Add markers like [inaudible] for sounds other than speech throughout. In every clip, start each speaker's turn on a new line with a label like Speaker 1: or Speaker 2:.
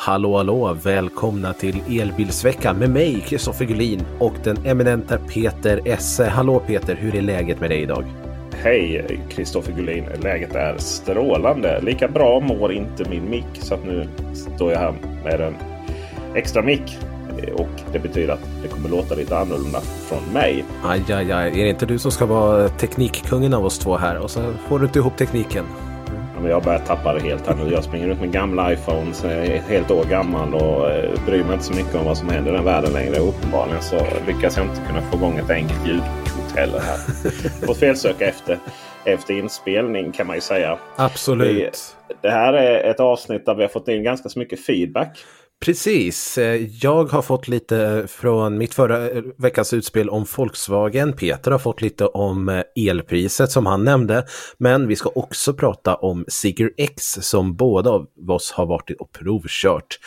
Speaker 1: Hallå hallå! Välkomna till Elbilsveckan med mig, Kristoffer Gullin och den eminenta Peter Esse. Hallå Peter, hur är läget med dig idag?
Speaker 2: Hej Kristoffer Gullin! Läget är strålande. Lika bra mår inte min mick. Så att nu står jag här med en extra mick. Och det betyder att det kommer låta lite annorlunda från mig.
Speaker 1: Aj, aj, aj. Är det inte du som ska vara teknikkungen av oss två här? Och så får du inte ihop tekniken.
Speaker 2: Men Jag börjar tappa det helt här nu. Jag springer runt med gamla iPhones. Jag är ett helt år gammal och eh, bryr mig inte så mycket om vad som händer i den världen längre. Och uppenbarligen så lyckas jag inte kunna få igång ett enkelt ljudkort heller här. [laughs] Fått felsöka efter, efter inspelning kan man ju säga.
Speaker 1: Absolut.
Speaker 2: Det, det här är ett avsnitt där vi har fått in ganska så mycket feedback.
Speaker 1: Precis. Eh, jag har fått lite eh, från mitt förra eh, veckans utspel om Volkswagen. Peter har fått lite om elpriset som han nämnde. Men vi ska också prata om Sigur X som båda av oss har varit och provkört.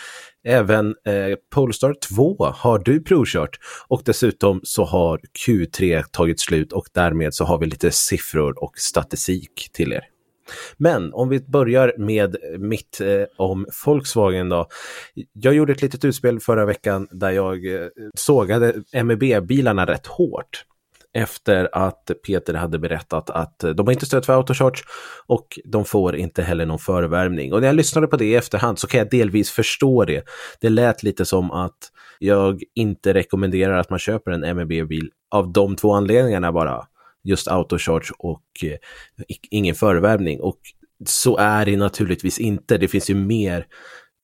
Speaker 1: Även eh, Polestar 2 har du provkört och dessutom så har Q3 tagit slut och därmed så har vi lite siffror och statistik till er. Men om vi börjar med mitt eh, om Volkswagen då. Jag gjorde ett litet utspel förra veckan där jag eh, sågade MEB-bilarna rätt hårt. Efter att Peter hade berättat att de har inte stöd för autocharge och de får inte heller någon förvärmning. Och när jag lyssnade på det i efterhand så kan jag delvis förstå det. Det lät lite som att jag inte rekommenderar att man köper en MEB-bil av de två anledningarna bara just autocharge och eh, ingen förvärvning. Och så är det naturligtvis inte. Det finns ju mer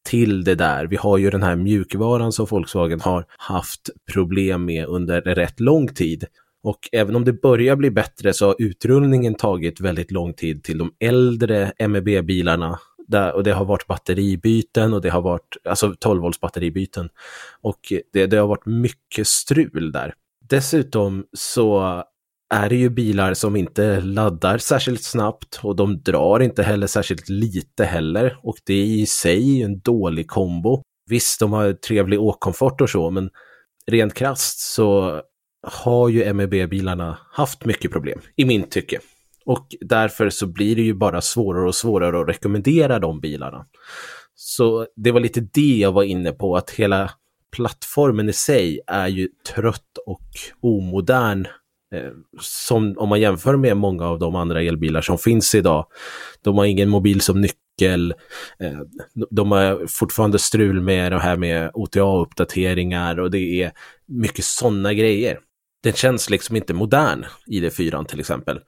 Speaker 1: till det där. Vi har ju den här mjukvaran som Volkswagen har haft problem med under rätt lång tid. Och även om det börjar bli bättre så har utrullningen tagit väldigt lång tid till de äldre MEB-bilarna. Och det har varit batteribyten och det har varit alltså 12 volts batteribyten. Och det, det har varit mycket strul där. Dessutom så är det ju bilar som inte laddar särskilt snabbt och de drar inte heller särskilt lite heller och det är i sig en dålig kombo. Visst, de har trevlig åkkomfort och så, men rent krasst så har ju MEB-bilarna haft mycket problem, i min tycke. Och därför så blir det ju bara svårare och svårare att rekommendera de bilarna. Så det var lite det jag var inne på, att hela plattformen i sig är ju trött och omodern som om man jämför med många av de andra elbilar som finns idag. De har ingen mobil som nyckel. Eh, de har fortfarande strul med det här med OTA-uppdateringar och det är mycket sådana grejer. Den känns liksom inte modern, ID4 till exempel.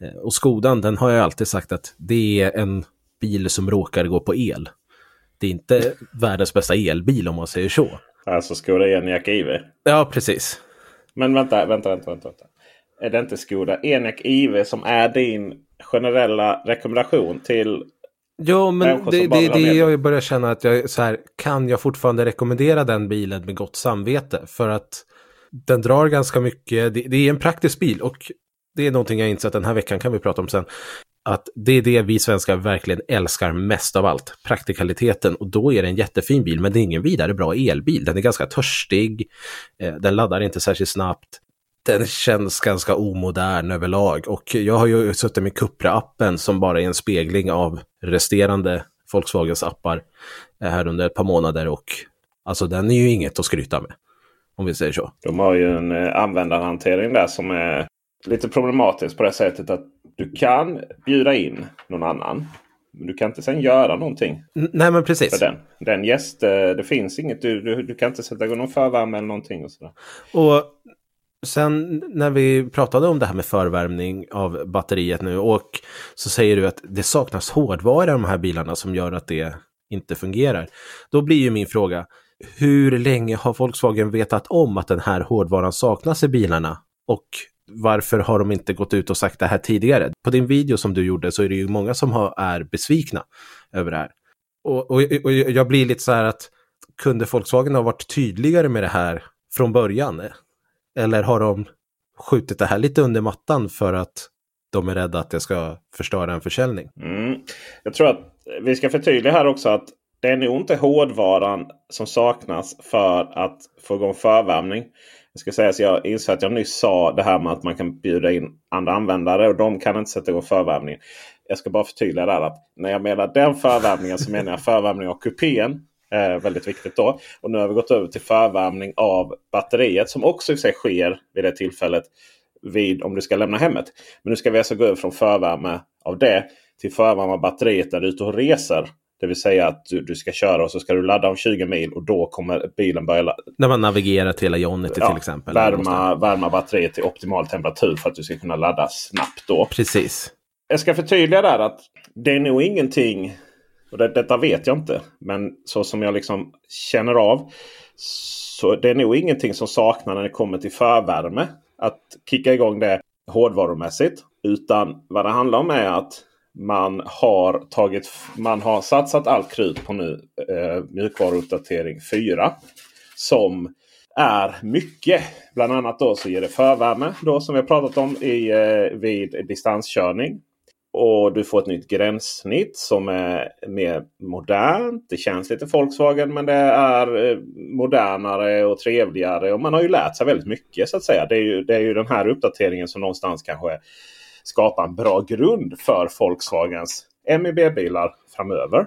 Speaker 1: Eh, och Skodan, den har jag alltid sagt att det är en bil som råkar gå på el. Det är inte världens bästa elbil om man säger så.
Speaker 2: Alltså Skoda Enyaq IV?
Speaker 1: Ja, precis.
Speaker 2: Men vänta, vänta, vänta. vänta är det inte Skoda Enyaq IV som är din generella rekommendation till
Speaker 1: Ja, men det är det, det jag börjar känna att jag så här, kan jag fortfarande rekommendera den bilen med gott samvete? För att den drar ganska mycket, det, det är en praktisk bil och det är någonting jag insett den här veckan kan vi prata om sen. att det är det vi svenskar verkligen älskar mest av allt, praktikaliteten. Och då är det en jättefin bil, men det är ingen vidare bra elbil. Den är ganska törstig, eh, den laddar inte särskilt snabbt. Den känns ganska omodern överlag och jag har ju suttit med Cupra-appen som bara är en spegling av resterande Volkswagens appar eh, här under ett par månader och alltså den är ju inget att skryta med. Om vi säger så.
Speaker 2: De har ju en eh, användarhantering där som är lite problematisk på det sättet att du kan bjuda in någon annan. Men du kan inte sen göra någonting.
Speaker 1: Nej men precis.
Speaker 2: För den. den gäst, eh, det finns inget. Du, du, du kan inte sätta igång någon förvärme eller någonting. Och, sådär.
Speaker 1: och sen när vi pratade om det här med förvärmning av batteriet nu och så säger du att det saknas hårdvara i de här bilarna som gör att det inte fungerar. Då blir ju min fråga, hur länge har Volkswagen vetat om att den här hårdvaran saknas i bilarna? Och varför har de inte gått ut och sagt det här tidigare? På din video som du gjorde så är det ju många som har, är besvikna över det här. Och, och, och jag blir lite så här att kunde Volkswagen ha varit tydligare med det här från början? Eller har de skjutit det här lite under mattan för att de är rädda att det ska förstöra en försäljning?
Speaker 2: Mm. Jag tror att vi ska förtydliga här också att det är nog inte hårdvaran som saknas för att få igång förvärmning. Jag ska säga så jag inser att jag nyss sa det här med att man kan bjuda in andra användare och de kan inte sätta igång förvärmning. Jag ska bara förtydliga där att när jag menar den förvärmningen så menar jag förvärmning av kupén. Eh, väldigt viktigt då. Och nu har vi gått över till förvärmning av batteriet som också i sig sker vid det tillfället vid om du ska lämna hemmet. Men nu ska vi alltså gå över från förvärme av det till förvärme av batteriet när du är ute och reser. Det vill säga att du, du, ska köra och så ska du ladda om 20 mil och då kommer bilen börja...
Speaker 1: När man navigerar till Ionity ja, till exempel.
Speaker 2: Värma, värma batteriet till optimal temperatur för att du ska kunna ladda snabbt då.
Speaker 1: Precis.
Speaker 2: Jag ska förtydliga där att det är nog ingenting, och det, detta vet jag inte, men så som jag liksom känner av. Så det är nog ingenting som saknar när det kommer till förvärme. Att kicka igång det hårdvarumässigt. Utan vad det handlar om är att man har, tagit, man har satsat allt krut på nu eh, mjukvaruuppdatering 4. Som är mycket. Bland annat då så ger det förvärme då som vi har pratat om i, eh, vid distanskörning. Och du får ett nytt gränssnitt som är mer modernt. Det känns lite Volkswagen men det är eh, modernare och trevligare. Och man har ju lärt sig väldigt mycket så att säga. Det är ju, det är ju den här uppdateringen som någonstans kanske skapar en bra grund för Volkswagens MEB-bilar framöver.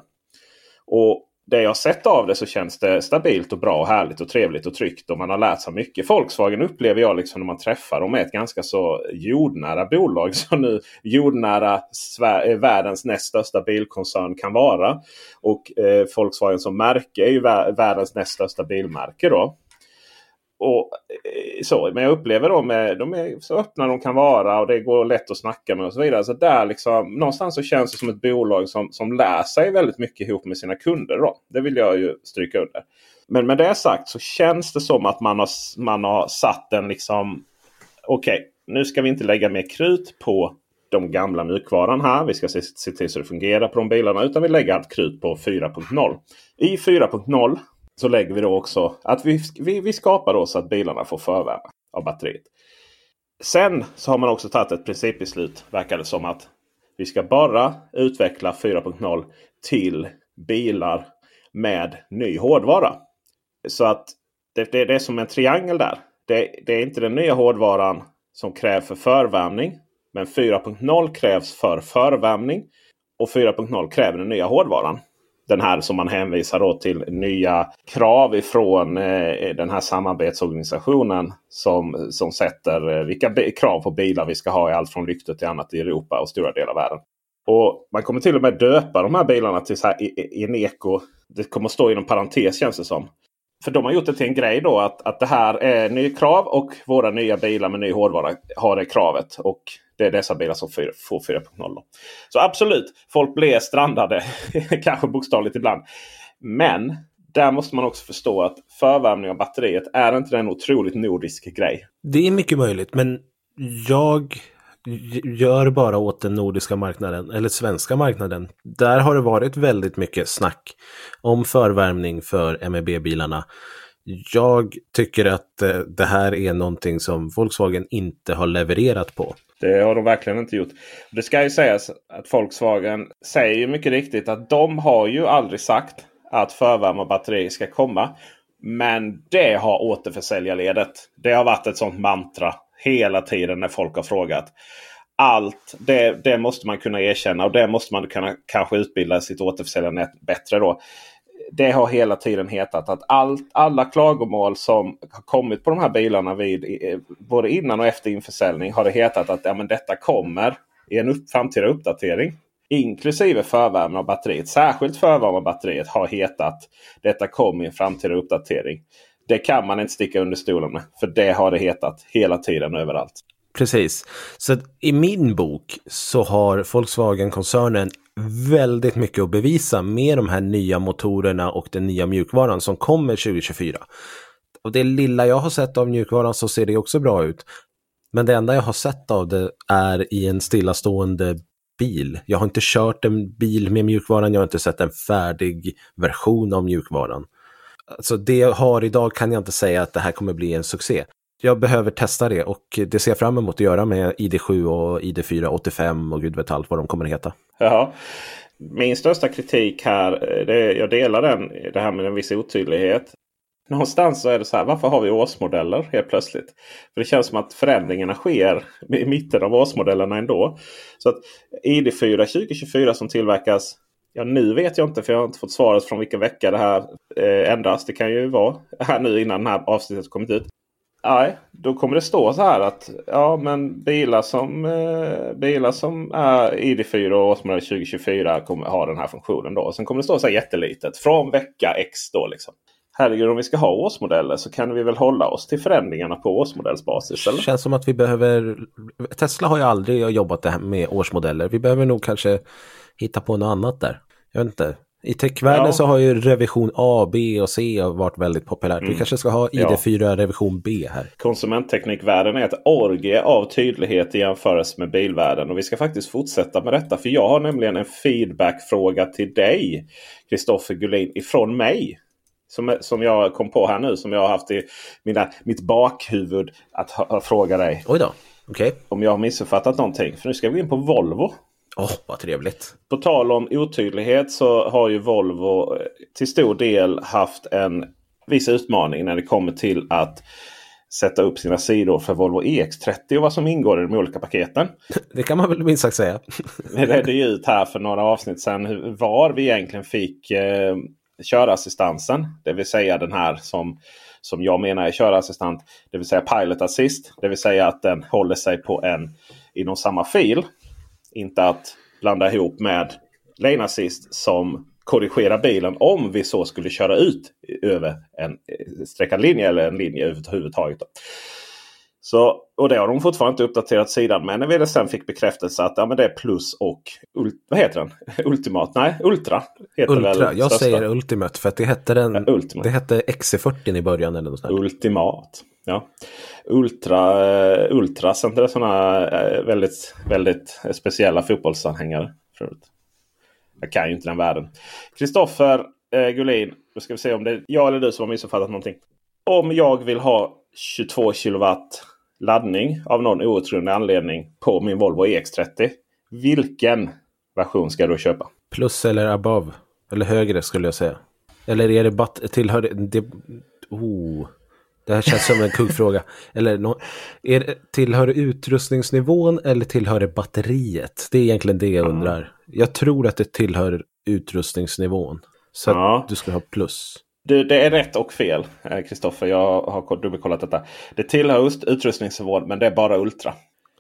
Speaker 2: Och det jag sett av det så känns det stabilt och bra och härligt och trevligt och tryggt. Och man har lärt sig mycket. Volkswagen upplever jag liksom när man träffar dem är ett ganska så jordnära bolag. Som nu jordnära Sver eh, världens näst största bilkoncern kan vara. Och eh, Volkswagen som märke är ju världens näst största bilmärke. då. Och, eh, så, men jag upplever dem med, de är så öppna de kan vara och det går lätt att snacka med och så vidare. Så där liksom, någonstans så känns det som ett bolag som, som lär sig väldigt mycket ihop med sina kunder. Då. Det vill jag ju stryka under. Men med det sagt så känns det som att man har, man har satt en liksom... Okej, okay, nu ska vi inte lägga mer krut på de gamla mjukvaran här. Vi ska se, se till så det fungerar på de bilarna. Utan vi lägger allt krut på 4.0. I 4.0 så lägger vi då också att vi, vi, vi skapar då så att bilarna får förvärme av batteriet. Sen så har man också tagit ett principbeslut, verkar det som, att vi ska bara utveckla 4.0 till bilar med ny hårdvara. Så att det, det, det är som en triangel där. Det, det, är inte den nya hårdvaran som krävs för förvärmning. Men 4.0 krävs för förvärmning. Och 4.0 kräver den nya hårdvaran den här som man hänvisar då till nya krav ifrån eh, den här samarbetsorganisationen. Som, som sätter eh, vilka krav på bilar vi ska ha i allt från lyktor till annat i Europa och stora delar av världen. Och Man kommer till och med döpa de här bilarna till så här Eneco. Det kommer att stå inom parentes känns det som. För de har gjort det till en grej då att, att det här är nya krav och våra nya bilar med ny hårdvara har det kravet. Och det är dessa bilar som får 4.0. Så absolut, folk blir strandade. [laughs] kanske bokstavligt ibland. Men där måste man också förstå att förvärmning av batteriet är inte en otroligt nordisk grej.
Speaker 1: Det är mycket möjligt, men jag gör bara åt den nordiska marknaden eller svenska marknaden. Där har det varit väldigt mycket snack om förvärmning för MEB-bilarna. Jag tycker att eh, det här är någonting som Volkswagen inte har levererat på.
Speaker 2: Det har de verkligen inte gjort. Det ska ju sägas att Volkswagen säger ju mycket riktigt att de har ju aldrig sagt att förvärme och batteri ska komma. Men det har återförsäljarledet. Det har varit ett sånt mantra hela tiden när folk har frågat. Allt det, det måste man kunna erkänna och det måste man kunna kanske utbilda sitt återförsäljarnät bättre då det har hela tiden hetat att allt, alla klagomål som har kommit på de här bilarna vid, eh, både innan och efter införsäljning har det hetat att ja, men detta kommer i en upp, framtida uppdatering. Inklusive förvärmen av batteriet. Särskilt förvärmen av batteriet har hetat detta kommer i en framtida uppdatering. Det kan man inte sticka under stolen med. För det har det hetat hela tiden överallt.
Speaker 1: Precis. Så i min bok så har Volkswagen-koncernen väldigt mycket att bevisa med de här nya motorerna och den nya mjukvaran som kommer 2024. Och det lilla jag har sett av mjukvaran så ser det också bra ut. Men det enda jag har sett av det är i en stillastående bil. Jag har inte kört en bil med mjukvaran, jag har inte sett en färdig version av mjukvaran. Så det jag har idag kan jag inte säga att det här kommer bli en succé jag behöver testa det och det ser jag fram emot att göra med ID7 och ID4 85 och gud vet allt vad de kommer att heta.
Speaker 2: Ja. Min största kritik här, eh, det, jag delar den, det här med en viss otydlighet. Någonstans så är det så här, varför har vi årsmodeller helt plötsligt? För Det känns som att förändringarna sker i mitten av årsmodellerna ändå. Så att ID4 2024 som tillverkas Ja, nu vet jag inte för jag har inte fått svaret från vilken vecka det här eh, ändras. Det kan ju vara här nu innan det här avsnittet kommit ut. Nej, då kommer det stå så här att ja, men bilar som, eh, bilar som är ID4 och årsmodell 2024 kommer ha den här funktionen. då. Sen kommer det stå så här jättelitet från vecka X. då liksom. Herregud, om vi ska ha årsmodeller så kan vi väl hålla oss till förändringarna på årsmodellsbasis? Eller?
Speaker 1: Det känns som att vi behöver... Tesla har ju aldrig jobbat det här med årsmodeller. Vi behöver nog kanske hitta på något annat där. Jag vet inte. I techvärlden ja. så har ju revision A, B och C varit väldigt populärt. Mm. Vi kanske ska ha ID4 ja. revision B här.
Speaker 2: Konsumentteknikvärlden är ett orgie av tydlighet i jämförelse med bilvärlden. Och vi ska faktiskt fortsätta med detta. För jag har nämligen en feedbackfråga till dig, Kristoffer Gullin, ifrån mig. Som, som jag kom på här nu, som jag har haft i mina, mitt bakhuvud att ha, fråga dig.
Speaker 1: Oj då. Okay.
Speaker 2: Om jag har missuppfattat någonting. För nu ska vi in på Volvo.
Speaker 1: Åh, oh, vad trevligt.
Speaker 2: På tal om otydlighet så har ju Volvo eh, till stor del haft en viss utmaning när det kommer till att sätta upp sina sidor för Volvo EX30 och vad som ingår i de olika paketen. [laughs]
Speaker 1: Det kan man väl minst sagt säga. [laughs]
Speaker 2: Vi redde ju ut här för några avsnitt sedan var vi egentligen fick eh, körassistansen. Det vill säga den här som, som jag menar är körassistent. Det vill säga Pilot Assist. Det vill säga att den håller sig på en inom samma fil. Inte att blanda ihop med Lane Assist som korrigerar bilen om vi så skulle köra ut över en eh, streckad linje eller en linje överhuvudtaget. Så, och det har de fortfarande inte uppdaterat sidan med. När vi sen fick bekräftelse att ja, men det är plus och vad heter den? [laughs] Ultimat? Nej, Ultra. Heter
Speaker 1: Ultra. Väl Jag säger Ultimate för att det hette, den, ja, det hette XC40 i början. Eller något
Speaker 2: Ultimat. Ja. Ultra, uh, Ultras, inte det sådana uh, väldigt, väldigt speciella fotbollsanhängare? Förut. Jag kan ju inte den världen. Kristoffer uh, Gullin, då ska vi se om det är jag eller du som har missuppfattat någonting. Om jag vill ha 22 kilowatt laddning av någon outgrundlig anledning på min Volvo EX30. Vilken version ska jag då köpa?
Speaker 1: Plus eller above? Eller högre skulle jag säga. Eller är det batt tillhör det... Oh. Det här känns som en kuggfråga. [laughs] Eller no, är tillhör det utrustningsnivån eller tillhör det batteriet? Det är egentligen det jag undrar. Jag tror att det tillhör utrustningsnivån. Så ja. att du ska ha plus.
Speaker 2: Det, det, är rätt och fel, eh, Kristoffer. Jag har dubbelkollat detta. Det tillhör utrustningsnivån men det är bara Ultra.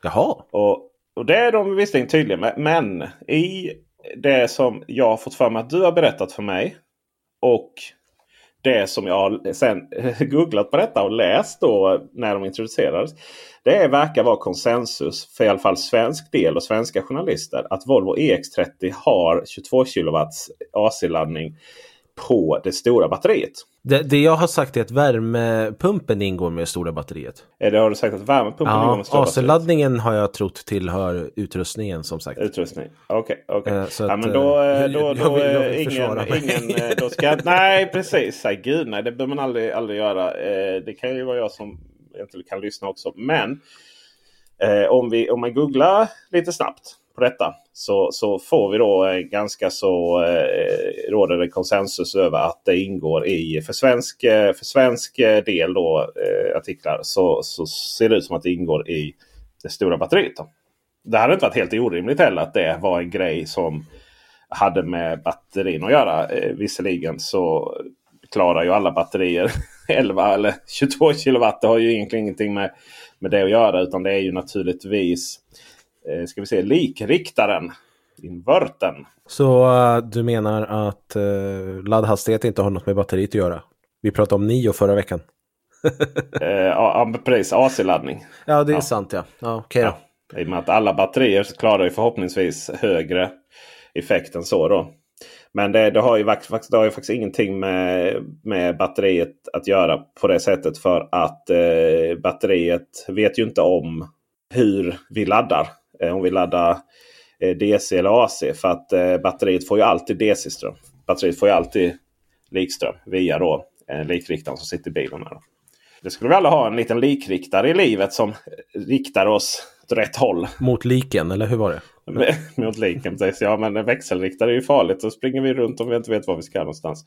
Speaker 1: Jaha.
Speaker 2: Och, och det är de visserligen tydliga med. Men i det som jag har fått för mig att du har berättat för mig. Och det som jag har sen [laughs] googlat på detta och läst då när de introducerades. Det verkar vara konsensus för i alla fall svensk del och svenska journalister att Volvo EX30 har 22 kW AC-laddning på det stora batteriet.
Speaker 1: Det, det jag har sagt är att värmepumpen ingår med stora batteriet.
Speaker 2: Det, har du sagt att värmepumpen ingår
Speaker 1: Ja,
Speaker 2: med stora batteriet?
Speaker 1: AC-laddningen har jag trott tillhör utrustningen som sagt.
Speaker 2: Utrustning. Okej, okej.
Speaker 1: Eh,
Speaker 2: Ja,
Speaker 1: att,
Speaker 2: men då,
Speaker 1: eh,
Speaker 2: eh, då,
Speaker 1: jag
Speaker 2: då,
Speaker 1: vill- jag vill försvara
Speaker 2: ingen, ingen, då ska nej precis, nej, gud nej det bör man aldrig, aldrig göra. Det kan ju vara jag som egentligen kan lyssna också. Men om, vi, om man googlar lite snabbt på detta så, så får vi då eh, ganska så eh, råder det konsensus över att det ingår i för svensk, eh, för svensk eh, del då eh, artiklar så, så ser det ut som att det ingår i det stora batteriet. Då. Det hade inte varit helt orimligt heller att det var en grej som hade med batterin att göra. Eh, visserligen så klarar ju alla batterier [laughs] 11 eller 22 kilowatt. Det har ju egentligen ingenting med, med det att göra. Utan det är ju naturligtvis eh, ska vi se, likriktaren. Inverten.
Speaker 1: Så eh, du menar att uh, laddhastighet inte har något med batteriet att göra? Vi pratade om Nio förra veckan. [laughs]
Speaker 2: Eh, ja, precis. AC-laddning.
Speaker 1: Ja, det är
Speaker 2: Ja.
Speaker 1: sant ja. ja Okej då.
Speaker 2: Ja, I och med att alla batterier klarar ju förhoppningsvis högre effekt än så. Då. Men det, det, har ju faktiskt, det har ju faktiskt ingenting med, med batteriet att göra på det sättet. För att eh, batteriet vet ju inte om hur vi laddar. Eh, om vi laddar eh, DC eller AC. För att eh, batteriet får ju alltid DC-ström. Batteriet får ju alltid likström via då, likriktaren som sitter i bilen. Här. Det skulle vi alla ha en liten likriktare i livet som riktar oss åt rätt håll.
Speaker 1: Mot liken, eller hur var det? [laughs]
Speaker 2: Med- Mot precis. Ja men växelriktare är ju farligt. Då springer vi runt om vi inte vet var vi ska någonstans.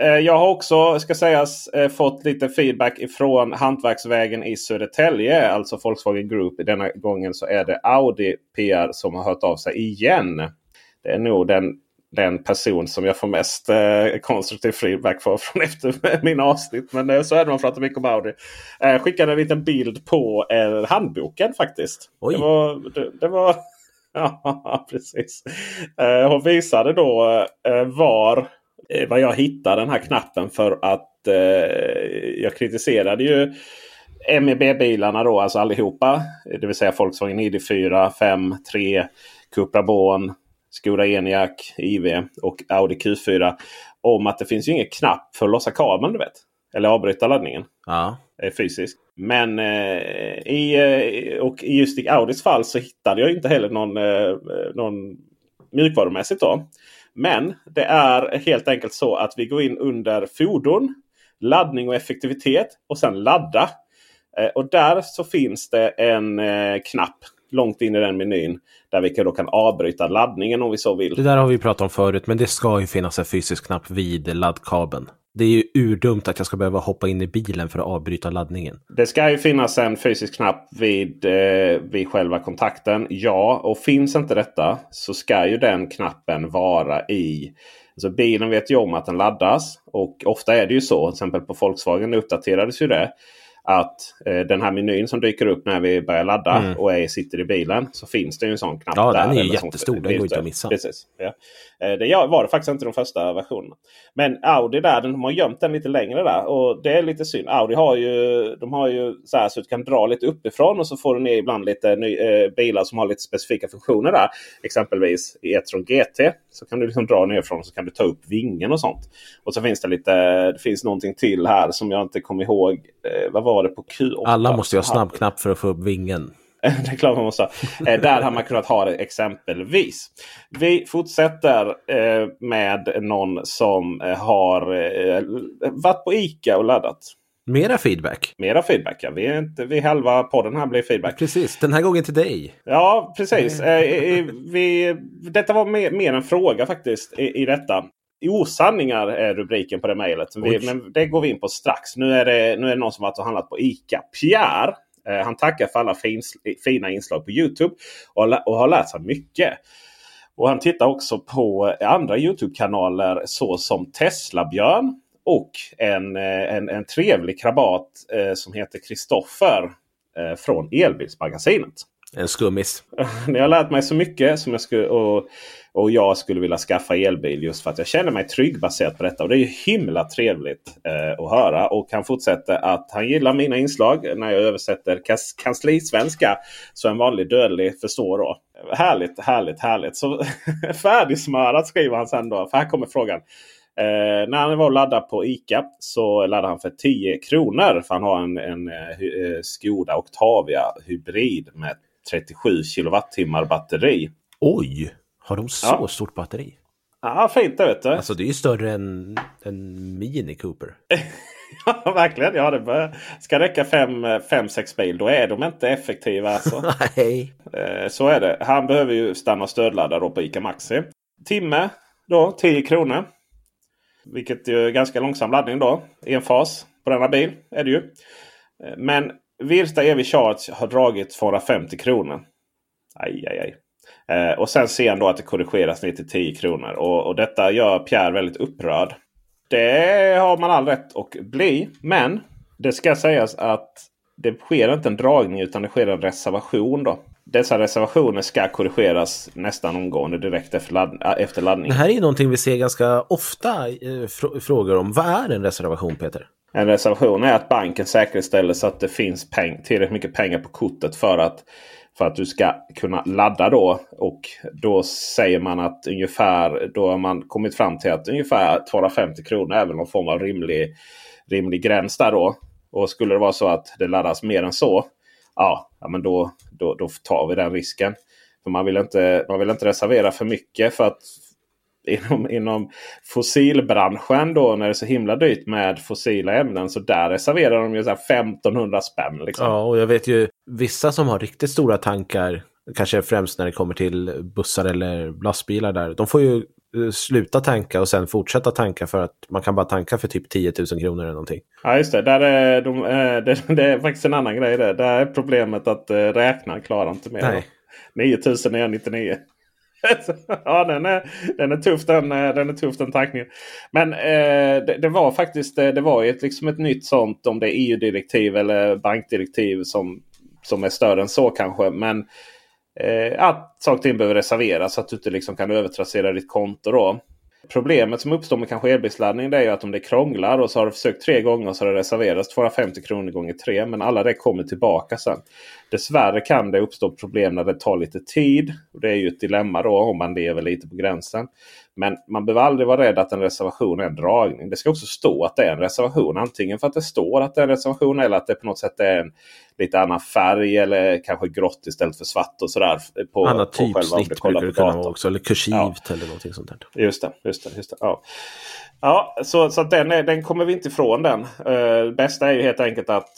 Speaker 2: Eh, Jag har också, ska sägas, eh, fått lite feedback ifrån Hantverksvägen i Södertälje. Alltså Volkswagen Group. Denna gången så är det Audi PR som har hört av sig igen. Det är nog den, den person som jag får mest eh, konstruktiv feedback för från [laughs] efter mina avsnitt. Men eh, så är det, man pratar mycket om Audi. Eh, skickade en liten bild på eh, handboken faktiskt.
Speaker 1: Oj.
Speaker 2: Det var, det, det var [laughs] precis. Eh, hon visade då eh, var, eh, var jag hittade den här knappen för att jag kritiserade ju MEB-bilarna då, alltså allihopa. Det vill säga Volkswagen ID4, 5, 3, Cupra Born, Skoda Enyaq, IV och Audi Q4. Om att det finns ju ingen knapp för att lossa kabeln, du vet. Eller avbryta laddningen
Speaker 1: Ja.
Speaker 2: Eh, fysiskt. Men eh, i, eh, och i just i Audis fall så hittade jag inte heller någon, eh, någon mjukvarumässigt. Då. Men det är helt enkelt så att vi går in under fordon, laddning och effektivitet och sen ladda. Eh, och där så finns det en eh, knapp långt in i den menyn där vi då kan avbryta laddningen om vi så vill.
Speaker 1: Det där har vi pratat om förut, men det ska ju finnas en fysisk knapp vid laddkabeln. Det är ju urdumt att jag ska behöva hoppa in i bilen för att avbryta laddningen.
Speaker 2: Det ska ju finnas en fysisk knapp vid, eh, vid själva kontakten. Ja, och finns inte detta så ska ju den knappen vara i... Alltså bilen vet ju om att den laddas. Och ofta är det ju så, till exempel på Volkswagen uppdaterades ju det. Att eh, den här menyn som dyker upp när vi börjar ladda
Speaker 1: Mm.
Speaker 2: och är, sitter i bilen. Så finns det ju en sån knapp
Speaker 1: Ja,
Speaker 2: där.
Speaker 1: den är ju jättestor, den går inte att missa.
Speaker 2: Precis. Ja. Eh, det var det faktiskt inte de första versionerna. Men Audi där, de har gömt den lite längre där. Och det är lite synd. Audi har ju, de har ju så här så att du kan dra lite uppifrån och så får du ner ibland lite ny, eh, bilar som har lite specifika funktioner där. Exempelvis i E-tron GT så kan du liksom dra nerifrån och så kan du ta upp vingen och sånt. Och så finns det lite, det finns någonting till här som jag inte kommer ihåg. Eh, vad var det på Q8?
Speaker 1: Alla måste ju ha snabbknapp för att få upp vingen. [laughs]
Speaker 2: klart man måste ha. Eh, där har man kunnat ha det exempelvis. Vi fortsätter eh, med någon som eh, har varit på ICA och laddat.
Speaker 1: Mera feedback.
Speaker 2: Mera feedback. Ja. Vi är inte, vi halva podden här blir feedback.
Speaker 1: Precis, den här gången till dig.
Speaker 2: Ja, precis. Vi, detta var mer, mer en fråga faktiskt i, i detta. Osanningar är rubriken på det mejlet. Men det går vi in på strax. Nu är det, nu är det någon som och handlat på ICA. Pierre, han tackar för alla fina inslag på Youtube och, har lärt sig mycket. Och han tittar också på andra Youtube-kanaler såsom Tesla-björn och en, eh, en, en trevlig krabat eh, som heter Kristoffer eh, från Elbilsmagasinet.
Speaker 1: En skummis. [laughs]
Speaker 2: Ni har lärt mig så mycket som jag skulle, och, och jag skulle vilja skaffa elbil just för att jag känner mig trygg baserat på detta. Och det är ju himla trevligt eh, att höra. Och han fortsätter att han gillar mina inslag när jag översätter kas, kanslisvenska. Så en vanlig dödlig förstår då. Härligt, härligt, härligt. Så [laughs] färdigsmörat skriver han sen då. För här kommer frågan. Eh, när han var och laddade på ICA så laddade han för 10 kronor. För han har en, en eh, Skoda Octavia hybrid med 37 kilowattimmar batteri.
Speaker 1: Oj! Har de så ja. stort batteri?
Speaker 2: Ja, fint det vet du.
Speaker 1: Alltså det är ju större än en Mini Cooper. [laughs]
Speaker 2: ja, verkligen. Ja, det ska räcka 5-6 bil. Då är de inte effektiva. Alltså. [laughs]
Speaker 1: Nej.
Speaker 2: Eh, så är det. Han behöver ju stanna och stödladda då på ICA Maxi. Timme då 10 kronor. Vilket är ganska långsam laddning då. En fas på denna bil är det ju. Eh, men Virsta EV Charge har dragit 250 kronor. Aj, aj, aj. Eh, och sen ser han då att det korrigeras ner till 10 kronor. Och, och detta gör Pierre väldigt upprörd. Det har man all rätt att bli. Men det ska sägas att det sker inte en dragning utan det sker en reservation. då. Dessa reservationer ska korrigeras nästan omgående direkt efter, ladd äh, efter laddning.
Speaker 1: Det här är någonting vi ser ganska ofta eh, fr frågor om. Vad är en reservation Peter?
Speaker 2: En reservation är att banken säkerställer så att det finns peng tillräckligt mycket pengar på kortet för att för att du ska kunna ladda då. Och då säger man att ungefär då har man kommit fram till att ungefär 250 kronor är väl någon form av rimlig, rimlig gräns där då. Och skulle det vara så att det laddas mer än så. Ja, ja men då, då, då tar vi den risken. För man vill, inte, man vill inte reservera för mycket för att inom, inom fossilbranschen då när det är så himla dyrt med fossila ämnen. Så där reserverar de ju så 1500 spänn. Liksom.
Speaker 1: Ja, och jag vet ju vissa som har riktigt stora tankar. Kanske främst när det kommer till bussar eller lastbilar där. De får ju eh, sluta tanka och sen fortsätta tanka för att man kan bara tanka för typ 10 000 kronor eller någonting.
Speaker 2: Ja just det. Där är de, eh, det, [laughs] det, är faktiskt en annan grej. Det. Där är problemet att eh, räknaren klarar inte mer. Nej. 9999. [laughs] ja, den är, den är tuff den, eh, den, är tuff, den tankningen. Men eh, det, det, var faktiskt eh, det var ett, liksom ett nytt sånt om det är EU-direktiv eller bankdirektiv som, som är större än så kanske. Men eh, att saker och ting behöver reserveras så att du inte liksom kan övertrassera ditt konto. då. Problemet som uppstår med kanske elbilsladdning är att om det krånglar och så har du försökt tre gånger och så har det reserverats 250 kronor gånger tre. Men alla det kommer tillbaka sen. Dessvärre kan det uppstå problem när det tar lite tid. Och Det är ju ett dilemma då om man lever lite på gränsen. Men man behöver aldrig vara rädd att en reservation är en dragning. Det ska också stå att det är en reservation. Antingen för att det står att det är en reservation eller att det på något sätt är en lite annan färg eller kanske grått istället för svart och sådär.
Speaker 1: På, Annat typsnitt brukar det kunna vara också. Eller kursivt ja. eller någonting sånt där.
Speaker 2: Just det. Just det, just det ja. Ja, så, så den, är, den kommer vi inte ifrån den. Uh, bästa är ju helt enkelt att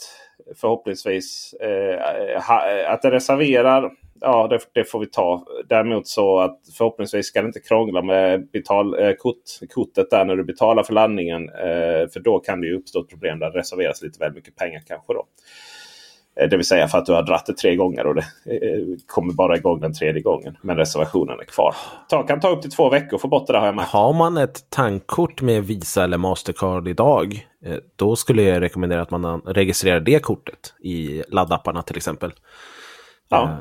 Speaker 2: förhoppningsvis eh, ha, eh, att det reserverar ja, det, det, får vi ta. Däremot så att förhoppningsvis ska det inte krångla med betal, eh, kort, kortet där när du betalar för landningen. Eh, för då kan det ju uppstå ett problem där det reserveras lite väl mycket pengar kanske. då. Eh, det vill säga för att du har dratt det tre gånger och det eh, kommer bara igång den tredje gången. Men reservationen är kvar. Det kan ta upp till två veckor att få bort det där har jag
Speaker 1: märkt. Har man ett tankkort med Visa eller Mastercard idag. Eh, då skulle jag rekommendera att man registrerar det kortet i laddapparna till exempel. Ja.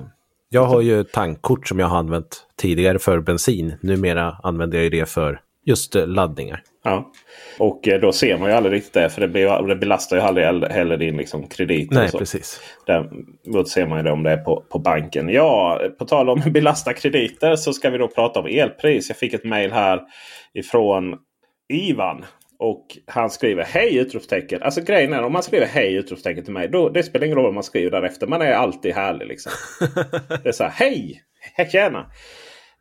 Speaker 1: Jag har ju tankkort som jag har använt tidigare för bensin. Numera använder jag det för just laddningar.
Speaker 2: Ja, och eh, då ser man ju aldrig riktigt det. För det, blir, det belastar ju aldrig heller din liksom kredit.
Speaker 1: Nej, precis.
Speaker 2: Däremot ser man ju det om det är på, på banken. Ja, på tal om [laughs] belasta krediter så ska vi då prata om elpris. Jag fick ett mail här ifrån Ivan. Och han skriver hej! utropstecken. Alltså grejen är om man skriver hej! utropstecken till mig. Då, det spelar ingen roll vad man skriver därefter. Man är alltid härlig liksom. [laughs] det är så här hej! Tjena!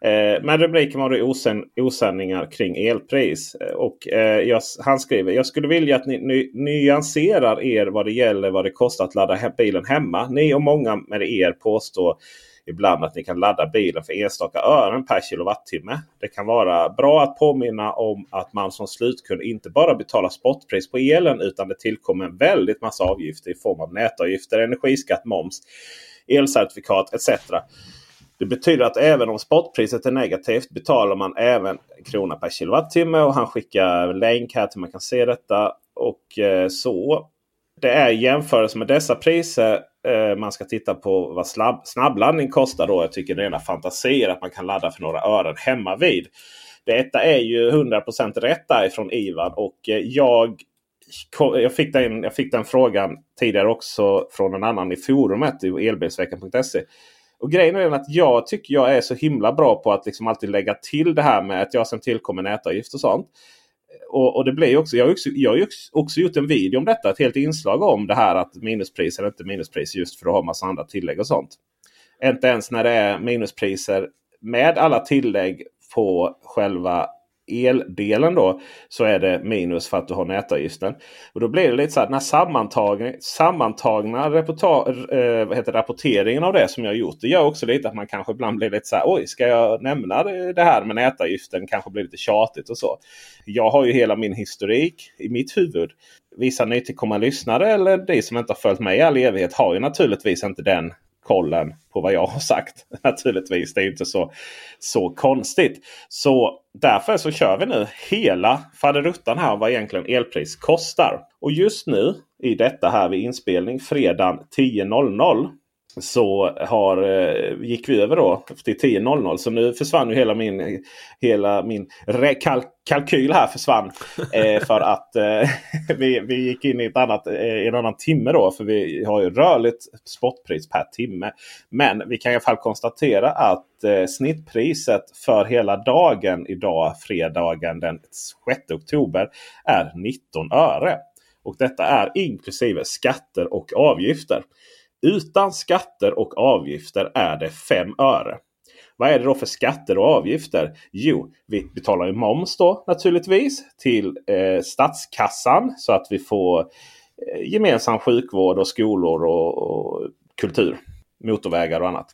Speaker 2: Eh, men rubriken var då osän, osanningar kring elpris. Eh, och eh, jag, han skriver jag skulle vilja att ni ny, nyanserar er vad det gäller vad det kostar att ladda bilen hemma. Ni och många med er påstår ibland att ni kan ladda bilen för enstaka ören per kilowattimme. Det kan vara bra att påminna om att man som slutkund inte bara betalar spotpris på elen utan det tillkommer en väldigt massa avgifter i form av nätavgifter, energiskatt, moms, elcertifikat etc. Det betyder att även om spotpriset är negativt betalar man även krona per kilowattimme. Och han skickar länk här till man kan se detta. Och eh, så. Det är jämförelse med dessa priser eh, man ska titta på vad snabb, snabbladdning kostar. Då. Jag tycker det är rena fantasier att man kan ladda för några ören hemma vid. Detta är ju 100% rätt därifrån Ivan. Och eh, jag, jag, fick den, jag fick den frågan tidigare också från en annan i forumet i elbilsveckan.se. Och grejen är att jag tycker jag är så himla bra på att liksom alltid lägga till det här med att jag sen tillkommer nätavgift och sånt. och, och, det blir också, jag har också, jag har också gjort en video om detta. Ett helt inslag om det här att minuspris eller inte minuspris just för att ha massa andra tillägg och sånt. Inte ens när det är minuspriser med alla tillägg på själva eldelen då så är det minus för att du har nätavgiften. Och då blir det lite så här den här sammantagna, sammantagna eh, vad heter rapporteringen av det som jag har gjort. Det gör också lite att man kanske ibland blir lite så här. Oj, ska jag nämna det här med nätavgiften? Kanske blir lite tjatigt och så. Jag har ju hela min historik i mitt huvud. Vissa nytillkomna lyssnare eller de som inte har följt mig i all evighet har ju naturligtvis inte den kollen på vad jag har sagt. [laughs] Naturligtvis, det är inte så, så konstigt. Så därför så kör vi nu hela faderuttan här vad egentligen elpris kostar. Och just nu i detta här vid inspelning fredag 10.00 så har, eh, gick vi över då till 10.00. Så nu försvann ju hela min, hela min kalk kalkyl här försvann. Eh, för att eh, [laughs] vi, vi gick in i ett annat, eh, en annan timme då. För vi har ju rörligt spotpris per timme. Men vi kan i alla fall konstatera att eh, snittpriset för hela dagen idag, fredagen den 6 oktober, är 19 öre. Och detta är inklusive skatter och avgifter. Utan skatter och avgifter är det 5 öre. Vad är det då för skatter och avgifter? Jo, vi betalar ju moms då naturligtvis till eh, statskassan så att vi får eh, gemensam sjukvård och skolor och, och kultur. Motorvägar och annat.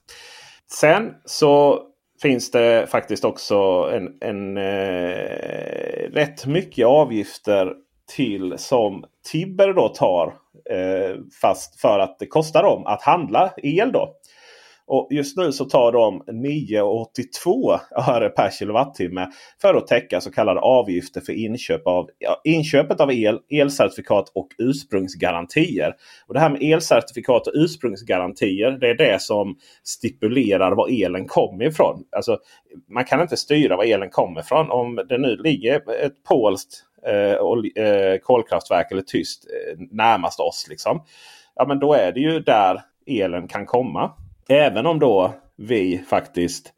Speaker 2: Sen så finns det faktiskt också en, en eh, rätt mycket avgifter till som Tibber då tar. Eh, fast för att det kostar dem att handla el då. Och just nu så tar de 9,82 öre per kilowattimme för att täcka så kallade avgifter för inköp av, ja, inköpet av el, elcertifikat och ursprungsgarantier. Och Det här med elcertifikat och ursprungsgarantier det är det som stipulerar var elen kommer ifrån. Alltså, man kan inte styra var elen kommer ifrån. Om det nu ligger ett polskt Eh, eh, kolkraftverk eller tyst eh, närmast oss. Liksom, ja, men då är det ju där elen kan komma. Även om då vi faktiskt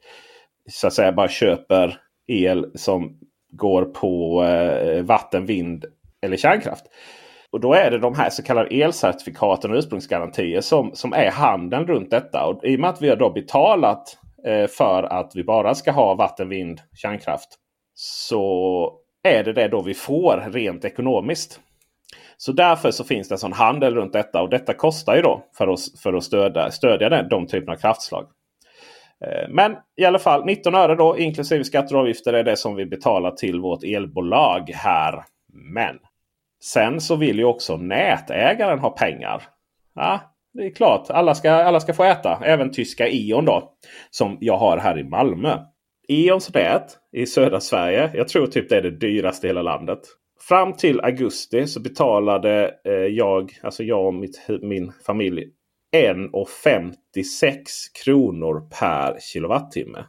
Speaker 2: så att säga bara köper el som går på eh, vatten, vind eller kärnkraft. Och Då är det de här så kallade elcertifikaten och ursprungsgarantier som, som är handeln runt detta. Och I och med att vi har då betalat eh, för att vi bara ska ha vatten, vind, kärnkraft. Så är det det då vi får rent ekonomiskt. Så därför så finns det en sån handel runt detta och detta kostar ju då för att, för att stödja, stödja den, de typerna av kraftslag. Eh, men i alla fall 19 öre då inklusive skatter och avgifter är det som vi betalar till vårt elbolag här. Men sen så vill ju också nätägaren ha pengar. Ja, det är klart, alla ska, alla ska få äta. Även tyska E.ON då. Som jag har här i Malmö. E.ONs nät i södra Sverige. Jag tror typ det är det dyraste i hela landet. Fram till augusti så betalade eh, jag, alltså jag och mitt, min familj 1,56 kronor per kilowattimme.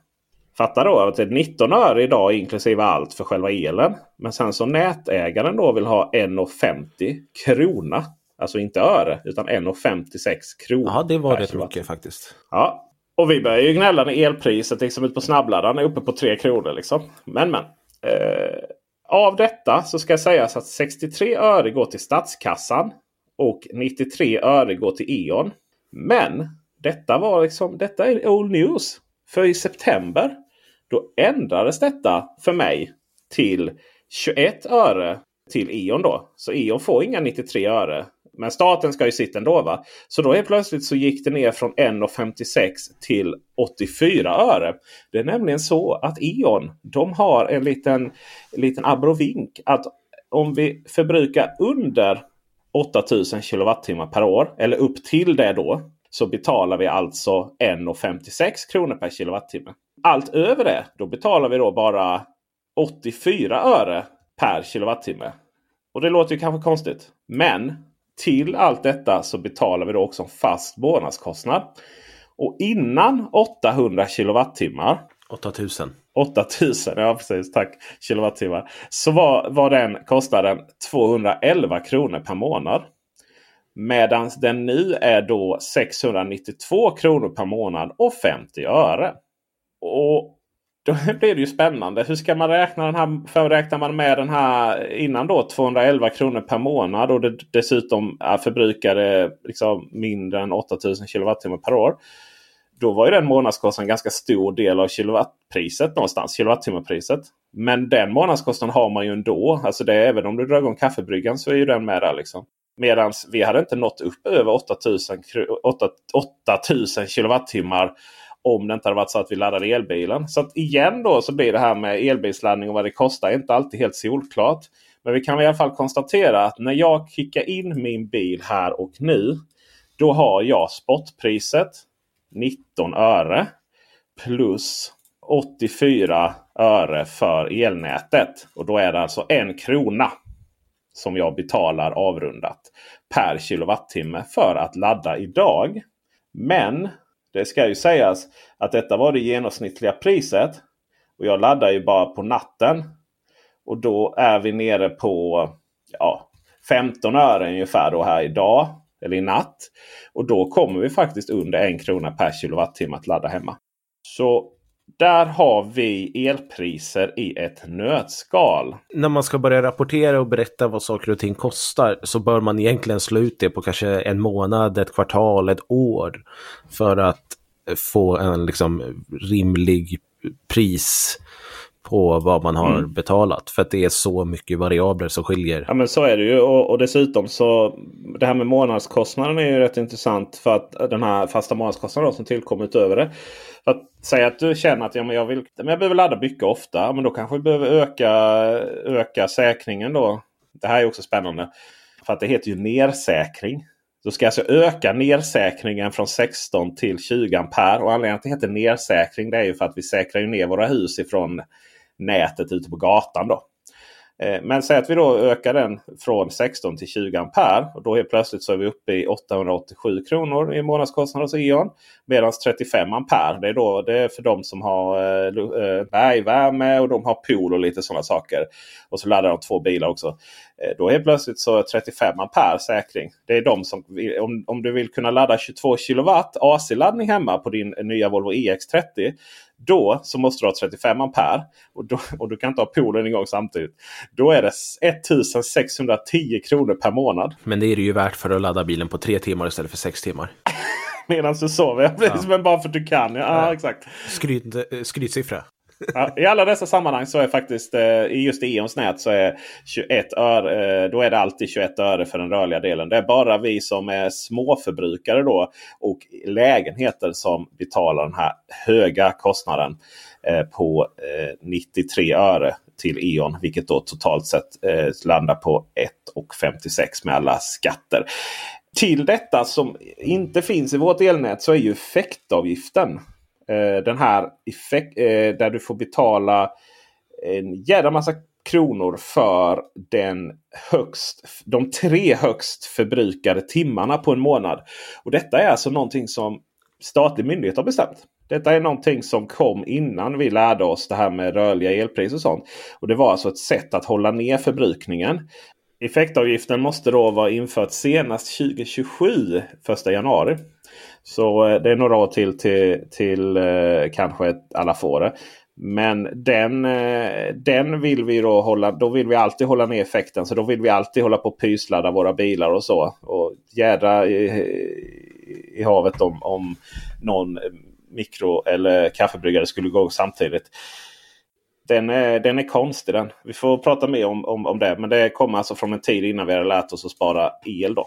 Speaker 2: Fatta då att det är 19 öre idag inklusive allt för själva elen. Men sen så nätägaren då vill ha 1,50 krona. Alltså inte öre utan 1,56 kronor.
Speaker 1: Ja det var rätt mycket faktiskt.
Speaker 2: Ja. Och vi börjar ju gnälla när elpriset liksom ut på snabbladdaren är uppe på 3 kronor. Liksom. Men men. Eh, av detta så ska sägas att 63 öre går till statskassan och 93 öre går till E.ON. Men detta var liksom, detta är old news. För i september då ändrades detta för mig till 21 öre till E.ON då. Så E.ON får inga 93 öre. Men staten ska ju sitta ändå. Va? Så då helt plötsligt så gick det ner från 1,56 till 84 öre. Det är nämligen så att E.ON de har en liten, liten abrovink. Att om vi förbrukar under 8000 kilowattimmar per år. Eller upp till det då. Så betalar vi alltså 1,56 kronor per kilowattimme. Allt över det då betalar vi då bara 84 öre per kilowattimme. Och det låter ju kanske konstigt. Men till allt detta så betalar vi då också en fast månadskostnad. Och innan 800 kilowattimmar.
Speaker 1: 8000.
Speaker 2: 8000, ja precis. Tack. Kilowattimmar. Så var, var den kostnaden 211 kronor per månad. Medan den nu är då 692 kronor per månad och 50 öre. Och då blir det ju spännande. Hur ska man räkna den här? För räknar man med den här innan då 211 kronor per månad och det dessutom förbrukade liksom mindre än 8000 kWh per år. Då var ju den månadskostnaden en ganska stor del av kilowattpriset någonstans. Kilowattimmepriset. Men den månadskostnaden har man ju ändå. Alltså det även om du drar igång kaffebryggan så är ju den med där. Liksom. Medan vi hade inte nått upp över 8000, 8000 kilowattimmar om det inte hade varit så att vi laddade elbilen. Så att igen då så blir det här med elbilsladdning och vad det kostar inte alltid helt solklart. Men vi kan i alla fall konstatera att när jag kickar in min bil här och nu. Då har jag spotpriset 19 öre plus 84 öre för elnätet. Och då är det alltså en krona som jag betalar avrundat per kilowattimme för att ladda idag. Men det ska ju sägas att detta var det genomsnittliga priset. Och jag laddar ju bara på natten. Och då är vi nere på ja, 15 öre ungefär då här idag. Eller i natt. Och då kommer vi faktiskt under en krona per kilowattimme att ladda hemma. Så där har vi elpriser i ett nötskal.
Speaker 1: När man ska börja rapportera och berätta vad saker och ting kostar så bör man egentligen slå ut det på kanske en månad, ett kvartal, ett år. För att få en liksom rimlig pris på vad man har mm. betalat. För att det är så mycket variabler som skiljer.
Speaker 2: Ja men så är det ju. Och, och, dessutom så det här med månadskostnaden är ju rätt intressant. För att den här fasta månadskostnaden som tillkommer utöver det. För att säga att du känner att ja, men jag, vill, men jag behöver ladda mycket ofta. Men då kanske vi behöver öka, öka säkringen då. Det här är också spännande. För att det heter ju nersäkring. Då ska jag alltså öka nersäkringen från 16 till 20 ampere. Och anledningen till att det heter nersäkring det är ju för att vi säkrar ner våra hus ifrån nätet ute på gatan. Då. Eh, men säg att vi då ökar den från 16 till 20 ampere. Och då helt plötsligt så är vi uppe i 887 kronor i månadskostnad hos E.ON. Medan 35 ampere det är, då, det är för de som har eh, eh, bergvärme och de har pool och lite sådana saker. Och så laddar de två bilar också. Eh, då helt plötsligt så är 35 ampere säkring. Det är de som om, om du vill kunna ladda 22 kilowatt AC-laddning hemma på din nya Volvo EX30. Då så måste du ha 35 ampere och, då, och du kan inte ha poolen igång samtidigt. Då är det 1610 kronor per månad.
Speaker 1: Men det är det ju värt för att ladda bilen på tre timmar istället för sex timmar. [laughs]
Speaker 2: Medan du sover. Ja. [laughs] Men bara för att du kan. Ja, ja. exakt.
Speaker 1: Skryt, eh, skrytsiffra. [laughs]
Speaker 2: Ja, I alla dessa sammanhang så är faktiskt eh, i just Eons nät så är 21 öre, eh, då är det alltid 21 öre för den rörliga delen. Det är bara vi som är småförbrukare då och lägenheter som betalar den här höga kostnaden eh, på 93 öre till E.ON. Vilket då totalt sett landar på 1,56 med alla skatter. Till detta som inte finns i vårt elnät så är ju effektavgiften Eh, den här effekt, eh, där du får betala en jävla massa kronor för den högst, de tre högst förbrukade timmarna på en månad. Och Detta är alltså någonting som statlig myndighet har bestämt. Detta är någonting som kom innan vi lärde oss det här med rörliga elpriser och sånt. Och Det var alltså ett sätt att hålla ner förbrukningen. Effektavgiften måste då vara infört senast 2027, 1 januari. Så eh, det är några år till till, till eh, kanske alla får det. Men den, eh, den vill vi då hålla. Då vill vi alltid hålla ner effekten. Så då vill vi alltid hålla på och pysladda våra bilar och så. Och jädra i, i havet om, om någon mikro eller kaffebryggare skulle gå samtidigt. Den är, den är konstig den. Vi får prata mer om, om, om det. Men det kommer alltså från en tid innan vi hade lärt oss att spara el. då.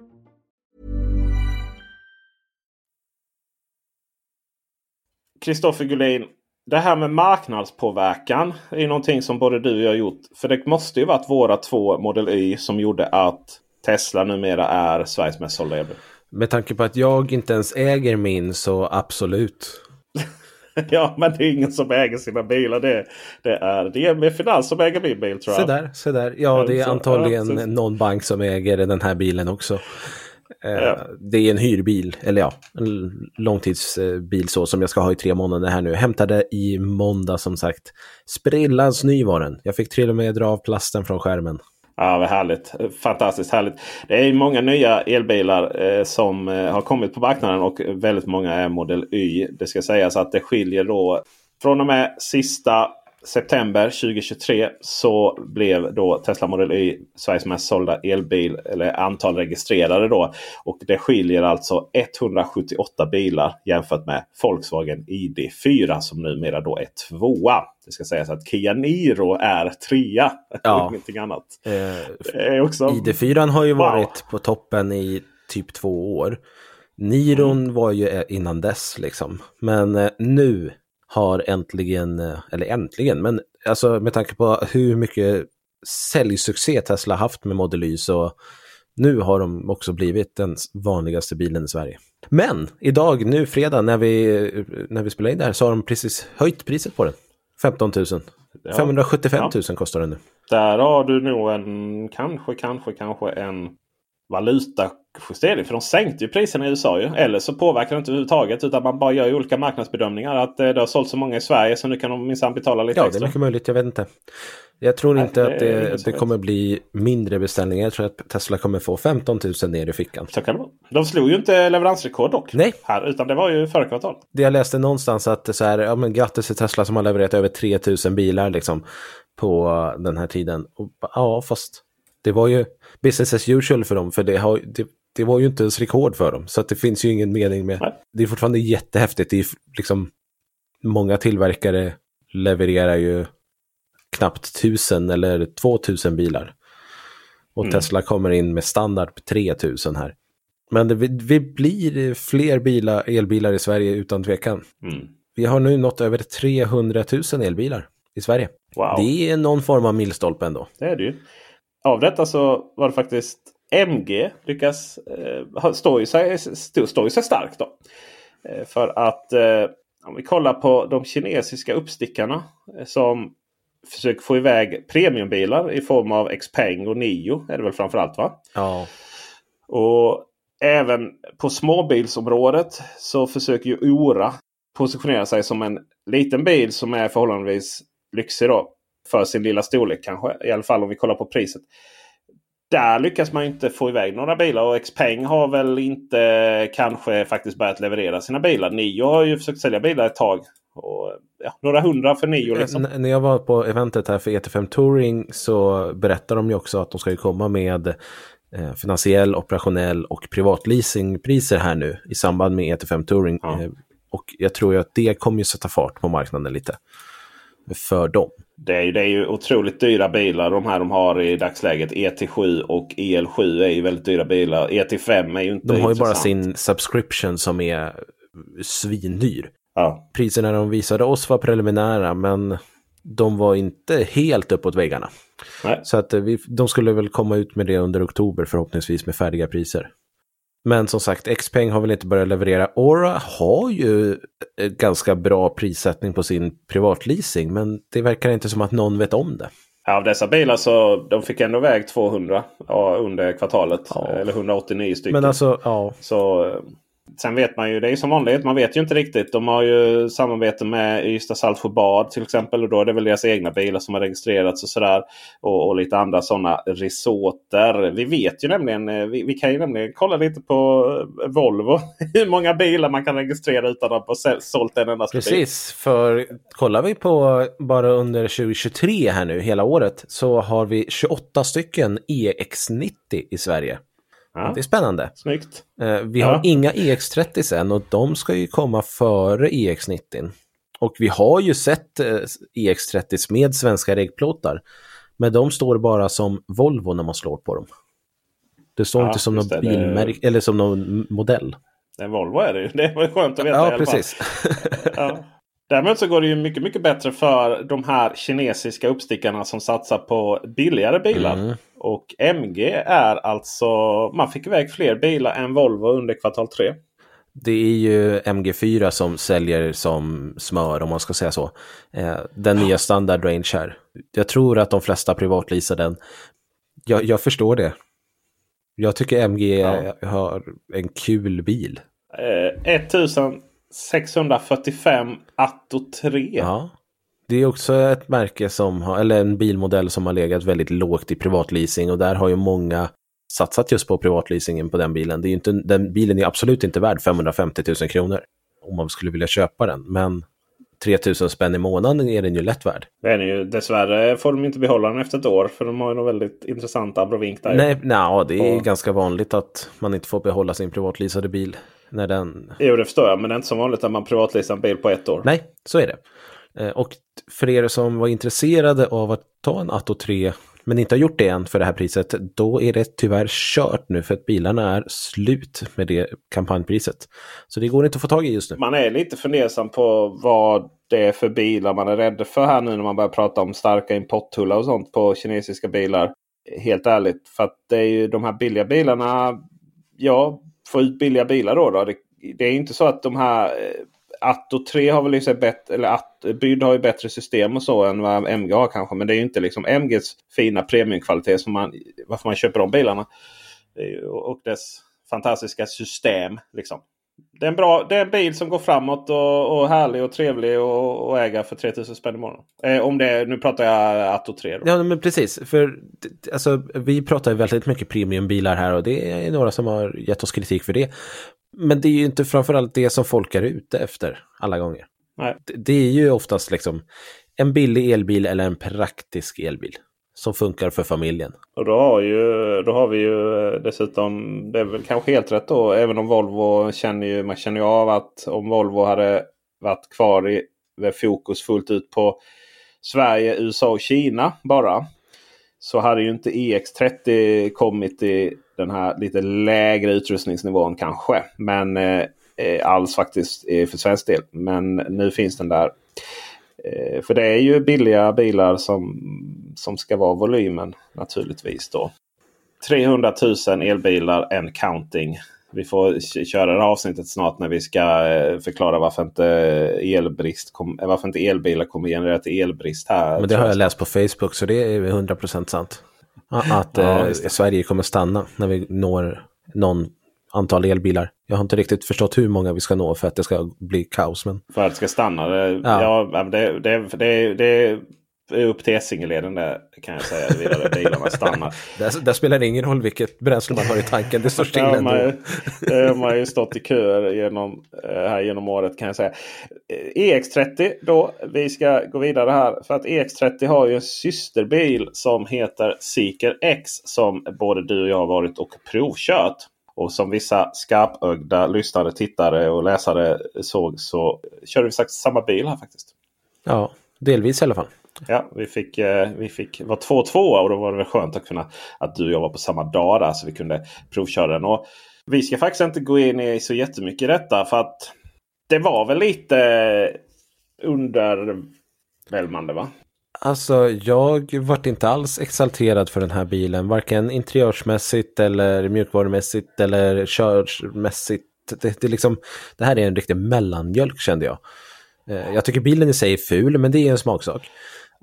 Speaker 2: Kristoffer Gullin, det här med marknadspåverkan är någonting som både du och jag har gjort. För det måste ju varit våra två Model Y som gjorde att Tesla numera är Sveriges mest sålda elbil.
Speaker 1: Med tanke på att jag inte ens äger min så absolut. [laughs]
Speaker 2: ja, men det är ingen som äger sina bilar. Det, det är DNB Finans som äger min bil tror jag.
Speaker 1: Se där, se där. Ja, det är antagligen någon bank som äger den här bilen också. Eh,
Speaker 2: Ja.
Speaker 1: Det är en hyrbil, eller ja, en långtidsbil så som jag ska ha i tre månader här nu. Hämtade i måndag som sagt. Sprillans ny var den. Jag fick till och med dra av plasten från skärmen.
Speaker 2: Ja, vad härligt. Fantastiskt härligt. Det är många nya elbilar eh, som eh, har kommit på marknaden och väldigt många är Model Y. Det ska sägas att det skiljer då från och med sista september 2023 så blev då Tesla Model Y Sveriges mest sålda elbil. Eller antal registrerade då. Och det skiljer alltså 178 bilar jämfört med Volkswagen ID4 som numera då är tvåa. Det ska sägas att Kia Niro är trea.
Speaker 1: Ja. [laughs]
Speaker 2: ingenting annat.
Speaker 1: Eh,
Speaker 2: också...
Speaker 1: ID4 har ju
Speaker 2: Wow.
Speaker 1: varit på toppen i typ två år. Niron var ju eh, innan dess liksom. Men eh, nu har äntligen, eh, eller äntligen, men alltså med tanke på hur mycket säljsuccé Tesla haft med Model Y så nu har de också blivit den vanligaste bilen i Sverige. Men idag, nu fredag, när vi, när vi spelar in det här så har de precis höjt priset på den. 15 000. 575 000 kostar den nu.
Speaker 2: Där har du nog en kanske, kanske, kanske en valutajustering. För de sänkte ju priserna i USA ju. Eller så påverkar det inte överhuvudtaget. Utan man bara gör ju olika marknadsbedömningar. Att eh, det har sålt så många i Sverige så nu kan de minsann betala lite
Speaker 1: Ja, det är
Speaker 2: extra.
Speaker 1: mycket möjligt. Jag vet inte. Jag tror
Speaker 2: Nej,
Speaker 1: inte
Speaker 2: det
Speaker 1: att det, det kommer bli mindre beställningar. Jag tror att Tesla kommer få 15 000 ner i fickan.
Speaker 2: Så kan det vara. De slog ju inte leveransrekord dock.
Speaker 1: Nej.
Speaker 2: Här, utan det var ju förra kvartalet.
Speaker 1: Det jag läste någonstans att så här, ja men grattis till Tesla som har levererat över 3 000 bilar liksom på den här tiden. Och, ja, fast det var ju business as usual för dem, för det, har, det, det var ju inte ens rekord för dem. Så att det finns ju ingen mening med...
Speaker 2: Nej.
Speaker 1: Det är fortfarande jättehäftigt. Det är liksom... Många tillverkare levererar ju knappt tusen eller 2000 bilar. Och
Speaker 2: Mm.
Speaker 1: Tesla kommer in med standard på 3000 här. Men det, vi, vi blir fler bilar, elbilar i Sverige utan tvekan.
Speaker 2: Mm.
Speaker 1: Vi har nu nått över 300 000 elbilar i Sverige.
Speaker 2: Wow.
Speaker 1: Det är någon form av milstolpe ändå.
Speaker 2: Det är det ju. Av detta så var det faktiskt MG lyckas eh, ha- stå, i sig, stå, stå i sig starkt. Då. Eh, för att eh, om vi kollar på de kinesiska uppstickarna eh, som försöker få iväg premiumbilar i form av Xpeng och Nio. Är det väl framförallt va?
Speaker 1: Ja.
Speaker 2: Och även på småbilsområdet så försöker ju Ora positionera sig som en liten bil som är förhållandevis lyxig då. För sin lilla storlek kanske. I alla fall om vi kollar på priset. Där lyckas man inte få iväg några bilar och Xpeng har väl inte kanske faktiskt börjat leverera sina bilar. Nio har ju försökt sälja bilar ett tag. Och, ja, några hundra för Nio liksom.
Speaker 1: N- när jag var på eventet här för ET5 Touring så berättade de ju också att de ska komma med eh, finansiell, operationell och privatleasingpriser här nu i samband med ET5 Touring.
Speaker 2: Ja.
Speaker 1: Eh, och jag tror ju att det kommer ju sätta fart på marknaden lite. För dem.
Speaker 2: Det är, ju- det är ju otroligt dyra bilar de här de har i dagsläget. ET7 och EL7 är ju väldigt dyra bilar. ET5 är ju inte
Speaker 1: De har ju bara sin subscription som är svindyr.
Speaker 2: Ja.
Speaker 1: Priserna de visade oss var preliminära men de var inte helt uppåt väggarna.
Speaker 2: Nej.
Speaker 1: Så att eh, vi, de skulle väl komma ut med det under oktober förhoppningsvis med färdiga priser. Men som sagt, Xpeng har väl inte börjat leverera. Aura har ju eh, ganska bra prissättning på sin privatleasing, men det verkar inte som att någon vet om det.
Speaker 2: Av dessa bilar så de fick ändå iväg 200 ja, under kvartalet.
Speaker 1: Ja.
Speaker 2: Eller 189 stycken.
Speaker 1: Men alltså, ja,
Speaker 2: Så eh, Sen vet man ju, det är som vanligt, man vet ju inte riktigt. De har ju samarbete med Ystad Saltsjöbad till exempel. Och då är det väl deras egna bilar som har registrerats och sådär. Och, och lite andra sådana resorter. Vi vet ju nämligen, eh, vi, vi, kan ju nämligen kolla lite på eh, Volvo. [laughs] Hur många bilar man kan registrera utan att ha sålt en enda
Speaker 1: bil. Precis, för kollar vi på bara under 2023 här nu hela året så har vi 28 stycken EX90 i Sverige. Ja. Det är spännande.
Speaker 2: Snyggt.
Speaker 1: Eh, vi har ja. inga EX30 än och de ska ju komma före EX90. Och vi har ju sett EX30 eh, e med svenska regplåtar. Men de står bara som Volvo när man slår på dem. Det står ja, inte som någon bilmärke eller som någon modell.
Speaker 2: En Volvo är det ju. Det var skönt att veta
Speaker 1: Ja, precis. [laughs]
Speaker 2: ja. Däremot så går det ju mycket, mycket bättre för de här kinesiska uppstickarna som satsar på billigare bilar. Mm. Och MG är alltså, man fick iväg fler bilar än Volvo under kvartal 3.
Speaker 1: Det är ju MG4 som säljer som smör om man ska säga så. Eh, den nya standard range här. Jag tror att de flesta privatleasar den. Jag, jag förstår det. Jag tycker MG ja. har en kul bil.
Speaker 2: Eh, 1645 Atto 3.
Speaker 1: Ja. Det är också ett märke som har, eller en bilmodell som har legat väldigt lågt i privatleasing och där har ju många satsat just på privatleasingen på den bilen. Det är inte, den bilen är absolut inte värd 550 000 kronor om man skulle vilja köpa den. Men 3000 spänn i månaden är den ju lätt värd.
Speaker 2: Det är ju, dessvärre får de inte behålla den efter ett år för de har ju något väldigt intressant abrovink där.
Speaker 1: Nej, nej det är och... ganska vanligt att man inte får behålla sin privatleasade bil. När den...
Speaker 2: Jo, det förstår jag, men det är inte så vanligt att man privatleasar en bil på ett år.
Speaker 1: Nej, så är det. Eh, och för er som var intresserade av att ta en Atto 3 men inte har gjort det än för det här priset, då är det tyvärr kört nu för att bilarna är slut med det kampanjpriset. Så det går inte att få tag i just nu.
Speaker 2: Man är lite fundersam på vad det är för bilar man är rädd för här nu när man börjar prata om starka importtullar och sånt på kinesiska bilar. Helt ärligt, för att det är ju de här billiga bilarna. Ja, få ut billiga bilar då. då. Det, det är inte så att de här eh, Atto 3 har väl liksom bättre, eller Att, Byd har ju bättre system och så än vad MG har kanske. Men det är ju inte liksom MGs fina premiumkvalitet som man, varför man köper de bilarna. Och dess fantastiska system. Liksom. Det är, en bra, det är en bil som går framåt och, och härlig och trevlig att äga för 3000 spänn i månaden. Eh, om det, nu pratar jag Atto 3. Då.
Speaker 1: Ja men precis. För alltså, vi pratar väldigt mycket premiumbilar här och det är några som har gett oss kritik för det. Men det är ju inte framförallt det som folk är ute efter alla gånger.
Speaker 2: Nej.
Speaker 1: Det är ju oftast liksom en billig elbil eller en praktisk elbil som funkar för familjen.
Speaker 2: Och då har, ju, då har vi ju eh, dessutom, det är väl kanske helt rätt då, även om Volvo känner ju, man känner ju av att om Volvo hade varit kvar i med fokus fullt ut på Sverige, USA och Kina bara. Så hade ju inte EX30 kommit i den här lite lägre utrustningsnivån kanske. Men eh, eh alls faktiskt eh, för svensk del. Men nu finns den där. Eh, för det är ju billiga bilar som, som ska vara volymen naturligtvis. då. 300 000 elbilar and counting. Vi får köra det här avsnittet snart när vi ska eh, förklara varför inte, elbrist kom, varför inte elbilar kommer generera till elbrist här.
Speaker 1: Men det har jag läst på Facebook så det är 100% sant. Att ja, eh, Sverige kommer stanna när vi når någon antal elbilar. Jag har inte riktigt förstått hur många vi ska nå för att det ska bli kaos. Men...
Speaker 2: För att det ska stanna? Det, ja. ja det, det, det, det upp till Essingeleden där kan jag säga. Vidare bilarna stannar. [laughs]
Speaker 1: där, där, spelar det ingen roll vilket bränsle man har i tanken. Det står still
Speaker 2: ändå. Man, har ju stått i köer genom, eh, här genom året kan jag säga. EX30 då. Vi ska gå vidare här. För att EX30 har ju en systerbil som heter Seeker X. Som både du och jag har varit och provkört. Och som vissa skarpögda lyssnare, tittare och läsare såg så körde vi samma bil här faktiskt.
Speaker 1: Ja, delvis i alla fall.
Speaker 2: Ja, vi fick, eh, vi fick vara två och två och då var det väl skönt att, kunna, att du och jag var på samma dag där så vi kunde provköra den. Och vi ska faktiskt inte gå in i så jättemycket i detta för att det var väl lite undervälmande va?
Speaker 1: Alltså jag vart inte alls exalterad för den här bilen. Varken interiörsmässigt eller mjukvarumässigt eller körmässigt. Det, det, liksom, det här är en riktig mellanmjölk kände jag. Eh, jag tycker bilen i sig är ful men det är en smaksak.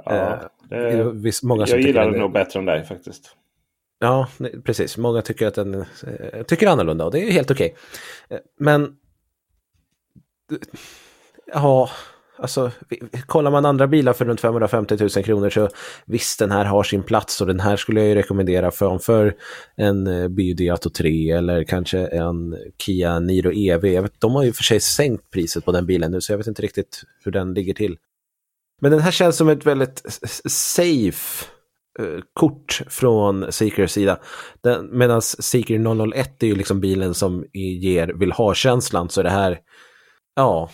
Speaker 2: Ja, eh, det, många jag gillar den nog bättre än dig faktiskt.
Speaker 1: Ja, precis. Många tycker att den eh, tycker annorlunda och det är helt okej. Men ja, alltså kollar man andra bilar för runt 550 000 kronor så visst den här har sin plats och den här skulle jag ju rekommendera framför en eh, BYD Atto 3 eller kanske en Kia Niro EV. Jag vet, de har ju för sig sänkt priset på den bilen nu så jag vet inte riktigt hur den ligger till. Men den här känns som ett väldigt safe eh, kort från Seekers sida. Medan Seeker 001 är ju liksom bilen som ger vill ha-känslan så det här, ja,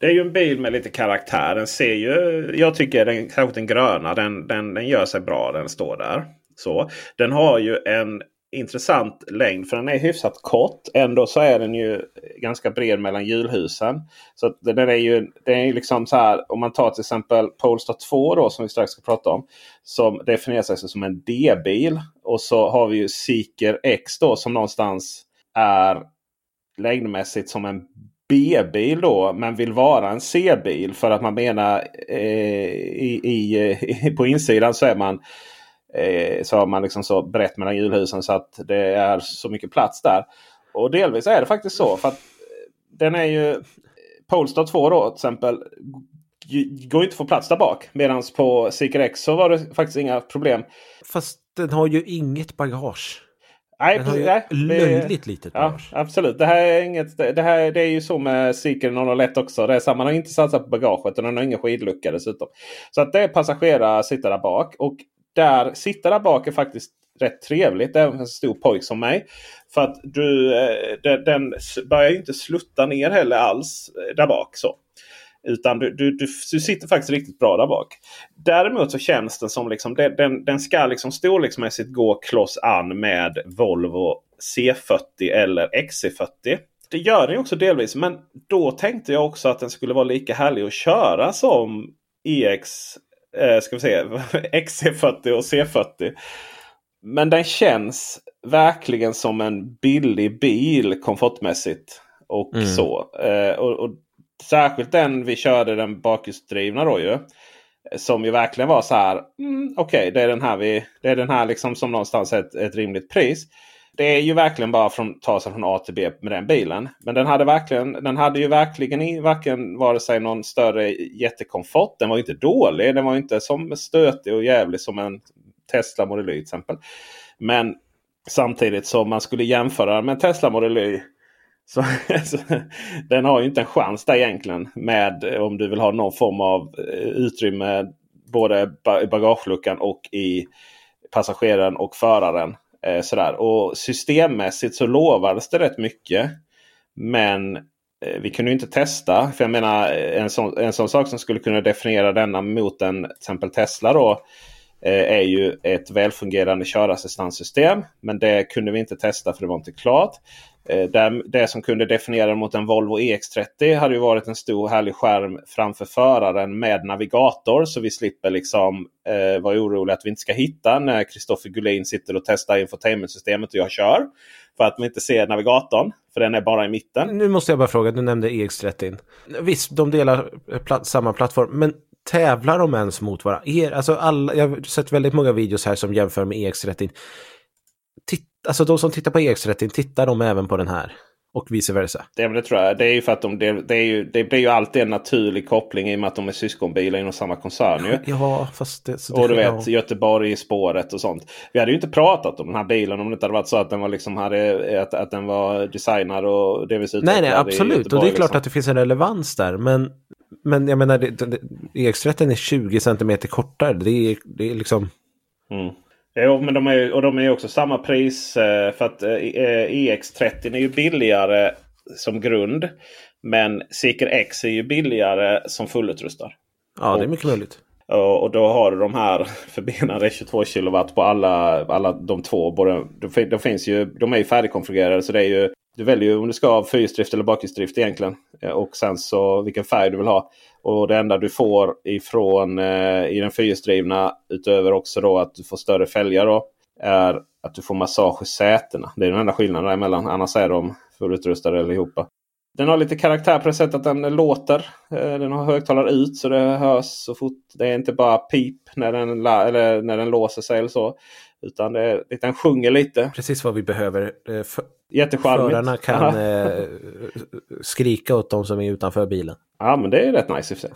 Speaker 2: det är ju en bil med lite karaktär. Den ser ju, jag tycker den, särskilt den gröna, den, den, den gör sig bra. Den står där. Så. Den har ju en intressant längd för den är hyfsat kort. Ändå så är den ju ganska bred mellan hjulhusen. Så den är ju, den är liksom så här om man tar till exempel Polestar 2 då som vi strax ska prata om. Som definierar sig som en D-bil. Och så har vi ju Seeker X då som någonstans är längdmässigt som en B-bil då men vill vara en C-bil. För att man menar eh, i, i, eh, [laughs] på insidan så är man eh, så har man liksom så brett mellan hjulhusen så att det är så mycket plats där. Och delvis är det faktiskt så. för att eh, Den är ju eh, Polestar 2 då till exempel går inte att få plats där bak. Medan på Seeker X så var det faktiskt inga problem.
Speaker 1: Fast den har ju inget bagage.
Speaker 2: Nej, den har ju
Speaker 1: löjligt litet
Speaker 2: bagage. Ja, absolut. Det här, är inget, det här det är ju så med Seeker 001 också. Det är så, man har inte satsat på bagaget och den har ingen skidlucka dessutom. Så att det är passagerare sitter där bak. Och där sitta där bak är faktiskt rätt trevligt. Även för en stor pojk som mig. För att du, den, den börjar inte slutta ner heller alls där bak. så. Utan du, du, du, du, sitter faktiskt riktigt bra där bak. Däremot så känns den som liksom den, den ska liksom storleksmässigt gå kloss an med Volvo C40 eller XC40. Det gör den också delvis. Men då tänkte jag också att den skulle vara lika härlig att köra som EX eh, ska vi se, [laughs] XC40 och C40. Men den känns verkligen som en billig bil komfortmässigt. Och mm. så. Eh, och, och, Särskilt den vi körde, den bakhjulsdrivna då ju. Som ju verkligen var så här. Mm, Okej, okay, det är den här, vi, det är den här liksom som någonstans är ett, ett rimligt pris. Det är ju verkligen bara att ta sig från A till B med den bilen. Men den hade, verkligen, den hade ju verkligen i, varken vare sig någon större jättekomfort. Den var inte dålig. Den var inte som stötig och jävlig som en Tesla Model Y till exempel. Men samtidigt som man skulle jämföra med Tesla Model Y så, [laughs] så, den har ju inte en chans där egentligen. Med om du vill ha någon form av eh, utrymme både i bagageluckan och i passageraren och föraren. Eh, sådär. Och systemmässigt så lovades det rätt mycket. Men eh, vi kunde inte testa. För jag menar eh, en sån, en sån sak som skulle kunna definiera denna mot en till exempel Tesla då. Eh, är ju ett välfungerande körassistanssystem. Men det kunde vi inte testa för det var inte klart. Eh, där, det som kunde definiera mot en Volvo EX30 hade ju varit en stor härlig skärm framför föraren med navigator. Så vi slipper liksom eh, vara oroliga att vi inte ska hitta när Kristoffer Gullin sitter och testar infotainmentsystemet och jag kör. För att man inte ser navigatorn. För den är bara i mitten.
Speaker 1: Nu måste jag bara fråga, du nämnde EX30. Visst, de delar eh, pl samma plattform. Men tävlar de ens mot varandra? Alltså alla, jag har sett väldigt många videos här som jämför med EX30 alltså de som tittar på EX30, tittar de även på den här? Och vice versa.
Speaker 2: Det, det tror jag. Det är ju för att de, det, det, är ju, det blir ju alltid en naturlig koppling i och med att de är syskonbilar inom samma koncern. Ju.
Speaker 1: Ja, fast det,
Speaker 2: det Och du vet ja. Göteborg i spåret och sånt. Vi hade ju inte pratat om den här bilen om det inte hade varit så att den var, liksom hade, att, att den var designad och delvis
Speaker 1: utvecklad Nej, nej, absolut. Och det är klart liksom. att det finns en relevans där. Men, men jag menar, EX30 är 20 cm kortare. Det är, det är liksom...
Speaker 2: Mm. Jo, men de är, och de är också samma pris. Eh, för att EX30 eh, e är ju billigare som grund. Men Seeker X är ju billigare som fullutrustad.
Speaker 1: Ja, det är mycket möjligt.
Speaker 2: Och, och då har du de här förbenade 22 kW på alla, alla de två. Både, de, de, finns ju, de är ju färdigkonfigurerade så det är ju du väljer om du ska ha fyrhjulsdrift eller bakhjulsdrift egentligen. Eh, och sen så vilken färg du vill ha. Och det enda du får ifrån eh, i den fyrhjulsdrivna utöver också då att du får större fälgar då. Är att du får massage i sätena. Det är den enda skillnaden däremellan. Annars är de fullutrustade allihopa. Den har lite karaktär på det sättet att den låter. Eh, den har högtalare ut så det hörs så fort. Det är inte bara pip när den, eller när den låser sig eller så. Utan det är, den sjunger lite.
Speaker 1: Precis vad vi behöver. Eh, Eh,
Speaker 2: Jättecharmigt.
Speaker 1: Förarna kan eh, skrika åt de som är utanför bilen.
Speaker 2: Ja men det är rätt nice i och för sig.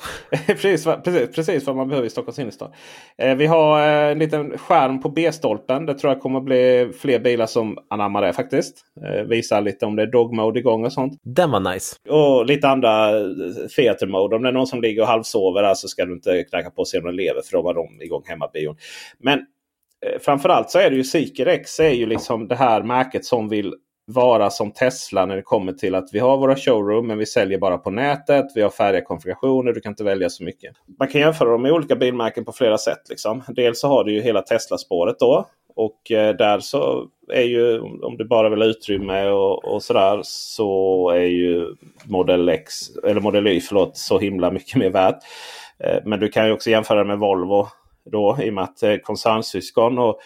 Speaker 2: [laughs] precis, precis, precis vad man behöver i Stockholms innerstad. Eh, vi har eh, en liten skärm på B-stolpen. Det tror jag kommer bli fler bilar som anammar det faktiskt. Eh, visar lite om det är dog mode igång och sånt.
Speaker 1: Den var nice.
Speaker 2: Och lite andra theater mode. Om det är någon som ligger och halvsover där så ska du inte knacka på sig om den lever. För då var de igång hemma bion. Men eh, framförallt så är det ju Seeker X är ju liksom det här märket som vill vara som Tesla när det kommer till att vi har våra showroom men vi säljer bara på nätet. Vi har färdiga konfigurationer. Du kan inte välja så mycket. Man kan jämföra dem med olika bilmärken på flera sätt. Liksom. Dels så har du ju hela Tesla-spåret då. Och eh, där så är ju om du bara vill ha utrymme och, och sådär så är ju Model X eller Model Y förlåt, så himla mycket mer värt. Eh, men du kan ju också jämföra med Volvo då i och med att eh, koncernsyskon. Och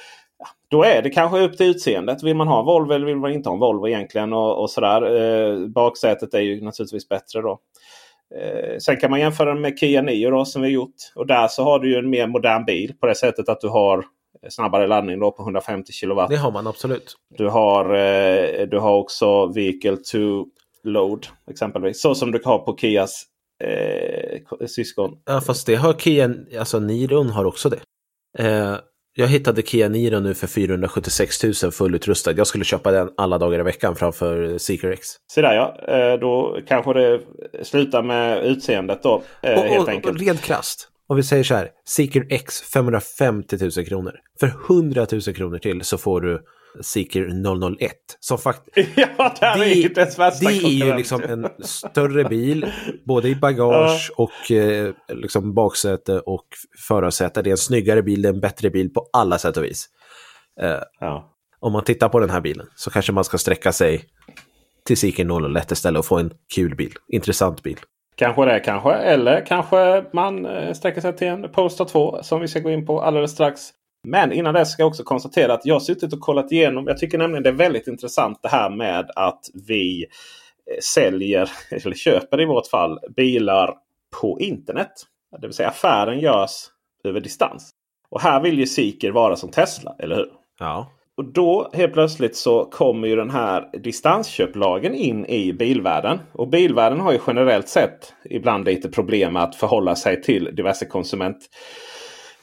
Speaker 2: då är det kanske upp till utseendet. Vill man ha en Volvo eller vill man inte ha en Volvo egentligen? Och, och sådär. Eh, baksätet är ju naturligtvis bättre då. Eh, sen kan man jämföra med Kia Nio då, som vi gjort. Och där så har du ju en mer modern bil på det sättet att du har snabbare laddning då på 150 kW.
Speaker 1: Det har man absolut.
Speaker 2: Du har, eh, du har också Vehicle to Load exempelvis. Så som du har på Kias eh, syskon.
Speaker 1: Ja fast det har Kia, alltså Niron har också det. Eh, jag hittade Kia Niro nu för 476 000 fullutrustad. Jag skulle köpa den alla dagar i veckan framför Seeker X.
Speaker 2: Se där ja, eh, då kanske det slutar med utseendet då. Eh,
Speaker 1: och,
Speaker 2: helt
Speaker 1: och,
Speaker 2: enkelt.
Speaker 1: Och rent krasst. Om vi säger så här, Seeker X 550 000 kronor. För 100 000 kronor till så får du Seeker 001. Som fakt [laughs]
Speaker 2: ja, det är ju dess värsta
Speaker 1: Det är ju liksom en större bil, både i bagage och eh, liksom baksäte och förarsäte. Det är en snyggare bil, det är en bättre bil på alla sätt och vis. Eh,
Speaker 2: ja.
Speaker 1: Om man tittar på den här bilen så kanske man ska sträcka sig till Seeker 001 istället och få en kul bil, intressant bil.
Speaker 2: Kanske det kanske. Eller kanske man eh, sträcker sig till en Polestar 2 som vi ska gå in på alldeles strax. Men innan det ska jag också konstatera att jag suttit och kollat igenom. Jag tycker nämligen det är väldigt intressant det här med att vi eh, säljer, [laughs] eller köper i vårt fall, bilar på internet. Det vill säga affären görs över distans. Och här vill ju Seeker vara som Tesla, eller hur?
Speaker 1: Ja.
Speaker 2: Och då helt plötsligt så kommer ju den här distansköplagen in i bilvärlden. Och bilvärlden har ju generellt sett ibland lite problem att förhålla sig till diverse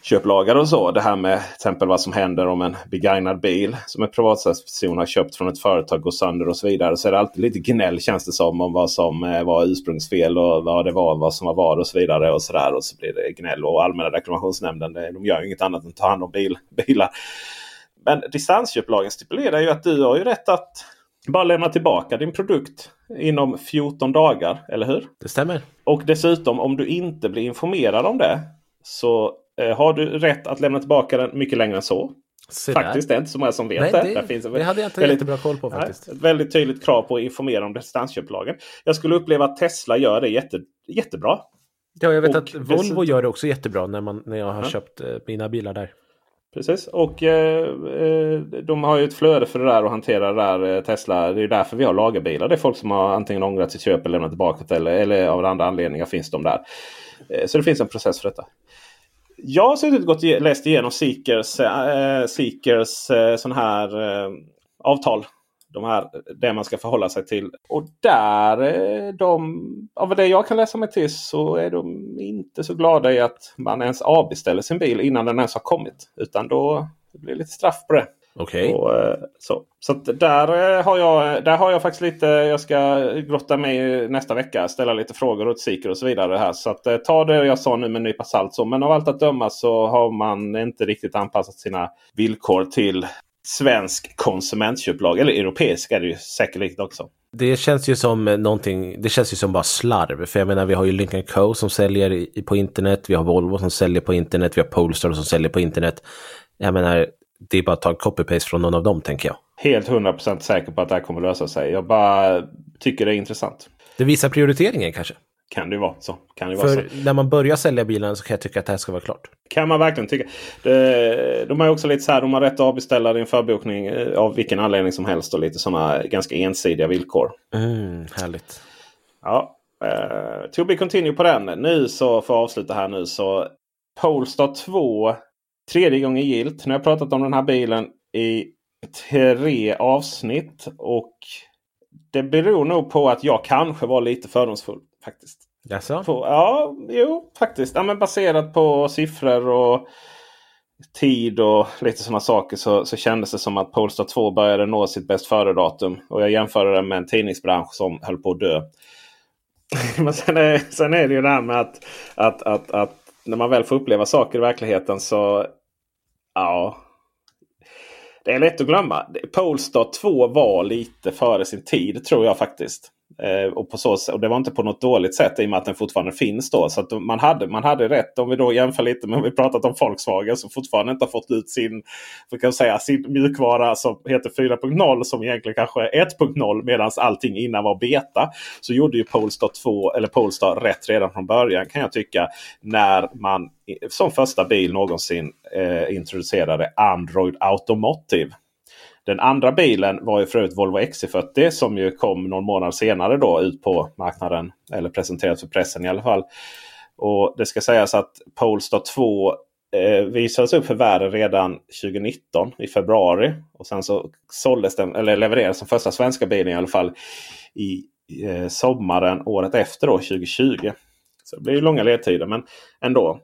Speaker 2: konsumentköplagar och så. Det här med till exempel vad som händer om en begagnad bil som en privatperson har köpt från ett företag går sönder och så vidare. Så är det alltid lite gnäll känns det som om vad som eh, var ursprungsfel och vad det var, vad som var vad och så vidare. Och så där. Och så blir det gnäll. Och Allmänna reklamationsnämnden de gör inget annat än att ta hand om bil, [laughs] bilar. Men distansköplagen stipulerar ju att du har ju rätt att bara lämna tillbaka din produkt inom 14 dagar. Eller hur?
Speaker 1: Det stämmer.
Speaker 2: Och dessutom om du inte blir informerad om det så har du rätt att lämna tillbaka den mycket längre än så.
Speaker 1: Se
Speaker 2: faktiskt, det är inte så många som vet
Speaker 1: Nej,
Speaker 2: det.
Speaker 1: det,
Speaker 2: det, finns
Speaker 1: det hade jag inte
Speaker 2: väldigt,
Speaker 1: jättebra koll på faktiskt.
Speaker 2: Nej, väldigt tydligt krav på att informera om distansköplagen. Jag skulle uppleva att Tesla gör det jätte, jättebra.
Speaker 1: Ja, jag vet
Speaker 2: Och
Speaker 1: att Volvo gör det också jättebra när, man, när jag har
Speaker 2: Ja.
Speaker 1: köpt eh, mina bilar där.
Speaker 2: Precis. Och eh, eh, de har ju ett flöde för det där och hantera det där. Eh, Tesla. Det är ju därför vi har lagerbilar. Det är folk som har antingen ångrat sitt köp eller lämnat tillbaka det. Eller, eller av andra anledningar finns de där. Eh, så det finns en process för detta. Jag har suttit och gått, läst igenom Seekers, eh, Seekers eh, sån här eh, avtal. De här, det man ska förhålla sig till. Och där, eh, de, av det jag kan läsa mig till så är de inte så glada i att man ens avbeställer sin bil innan den ens har kommit. Utan då det blir lite straff på det.
Speaker 1: Okej.
Speaker 2: Och, eh, så så där, eh, har jag, där har jag faktiskt lite, jag ska grotta mig nästa vecka. Ställa lite frågor åt Seeker och så vidare. här. Så att, eh, ta det jag sa nu med en nypa salt. Så. Men av allt att döma så har man inte riktigt anpassat sina villkor till svensk konsumentköplag. Eller europeisk är det ju säkerligen också.
Speaker 1: Det känns ju som någonting, det känns ju som bara slarv. För jag menar vi har ju Lincoln Co som säljer på internet, vi har Volvo som säljer på internet, vi har Polestar som säljer på internet. Jag menar, det är bara att ta copy-paste från någon av dem tänker jag.
Speaker 2: Helt 100% säker på att det här kommer lösa sig. Jag bara tycker det är intressant.
Speaker 1: Det visar prioriteringen kanske.
Speaker 2: Kan det vara så. Kan det ju vara så.
Speaker 1: För när man börjar sälja bilen så kan jag tycka att det här ska vara klart.
Speaker 2: Kan man verkligen tycka. Det, de har också lite så här. De har rätt att avbeställa din förbokning eh, av vilken anledning som helst. Och lite sådana ganska ensidiga villkor.
Speaker 1: Mm, härligt.
Speaker 2: Ja, eh, to be continue på den. Nu så för att avsluta här nu så Polestar 2 tredje gången gilt. Nu har jag pratat om den här bilen i tre avsnitt. Och det beror nog på att jag kanske var lite fördomsfull faktiskt.
Speaker 1: Jaså?
Speaker 2: På, ja, jo faktiskt. Ja, men baserat på siffror och tid och lite sådana saker så, så kändes det som att Polestar 2 började nå sitt bäst före-datum. Och jag jämförde det med en tidningsbransch som höll på att dö. [laughs] Men sen är, sen är det ju det här med att, att, att, att när man väl får uppleva saker i verkligheten så ja. Det är lätt att glömma. Polestar 2 var lite före sin tid tror jag faktiskt. Eh, och, på så, och det var inte på något dåligt sätt i och med att den fortfarande finns då. Så att man, hade, man hade rätt. Om vi då jämför lite med om vi pratat om Volkswagen som fortfarande inte har fått ut sin, för kan säga, sin mjukvara som heter 4.0 som egentligen kanske är 1.0 medan allting innan var beta. Så gjorde ju Polestar 2 eller Polestar rätt redan från början kan jag tycka. När man som första bil någonsin eh, introducerade Android Automotive. Den andra bilen var ju för övrigt Volvo XC40 som ju kom någon månad senare då ut på marknaden. Eller presenterades för pressen i alla fall. Och Det ska sägas att Polestar 2 eh, visades upp för världen redan 2019 i februari. Och sen så såldes den, eller levererades den första svenska bilen i alla fall i eh, sommaren året efter då 2020. Så det blir ju långa ledtider men ändå.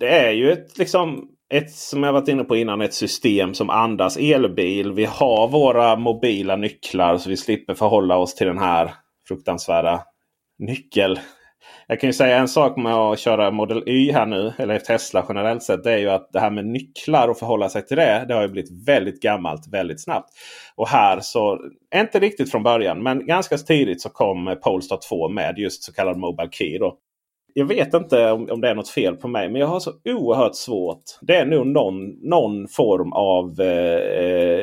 Speaker 2: Det är ju ett liksom ett, som jag varit inne på innan, ett system som andas elbil. Vi har våra mobila nycklar så vi slipper förhålla oss till den här fruktansvärda nyckel. Jag kan ju säga en sak med att köra Model Y här nu, eller Tesla generellt sett. Det är ju att det här med nycklar och förhålla sig till det. Det har ju blivit väldigt gammalt väldigt snabbt. Och här så, inte riktigt från början, men ganska tidigt så kom Polestar 2 med just så kallad Mobile Key. Då jag vet inte om, om det är något fel på mig, men jag har så oerhört svårt. Det är nog någon, någon form av eh,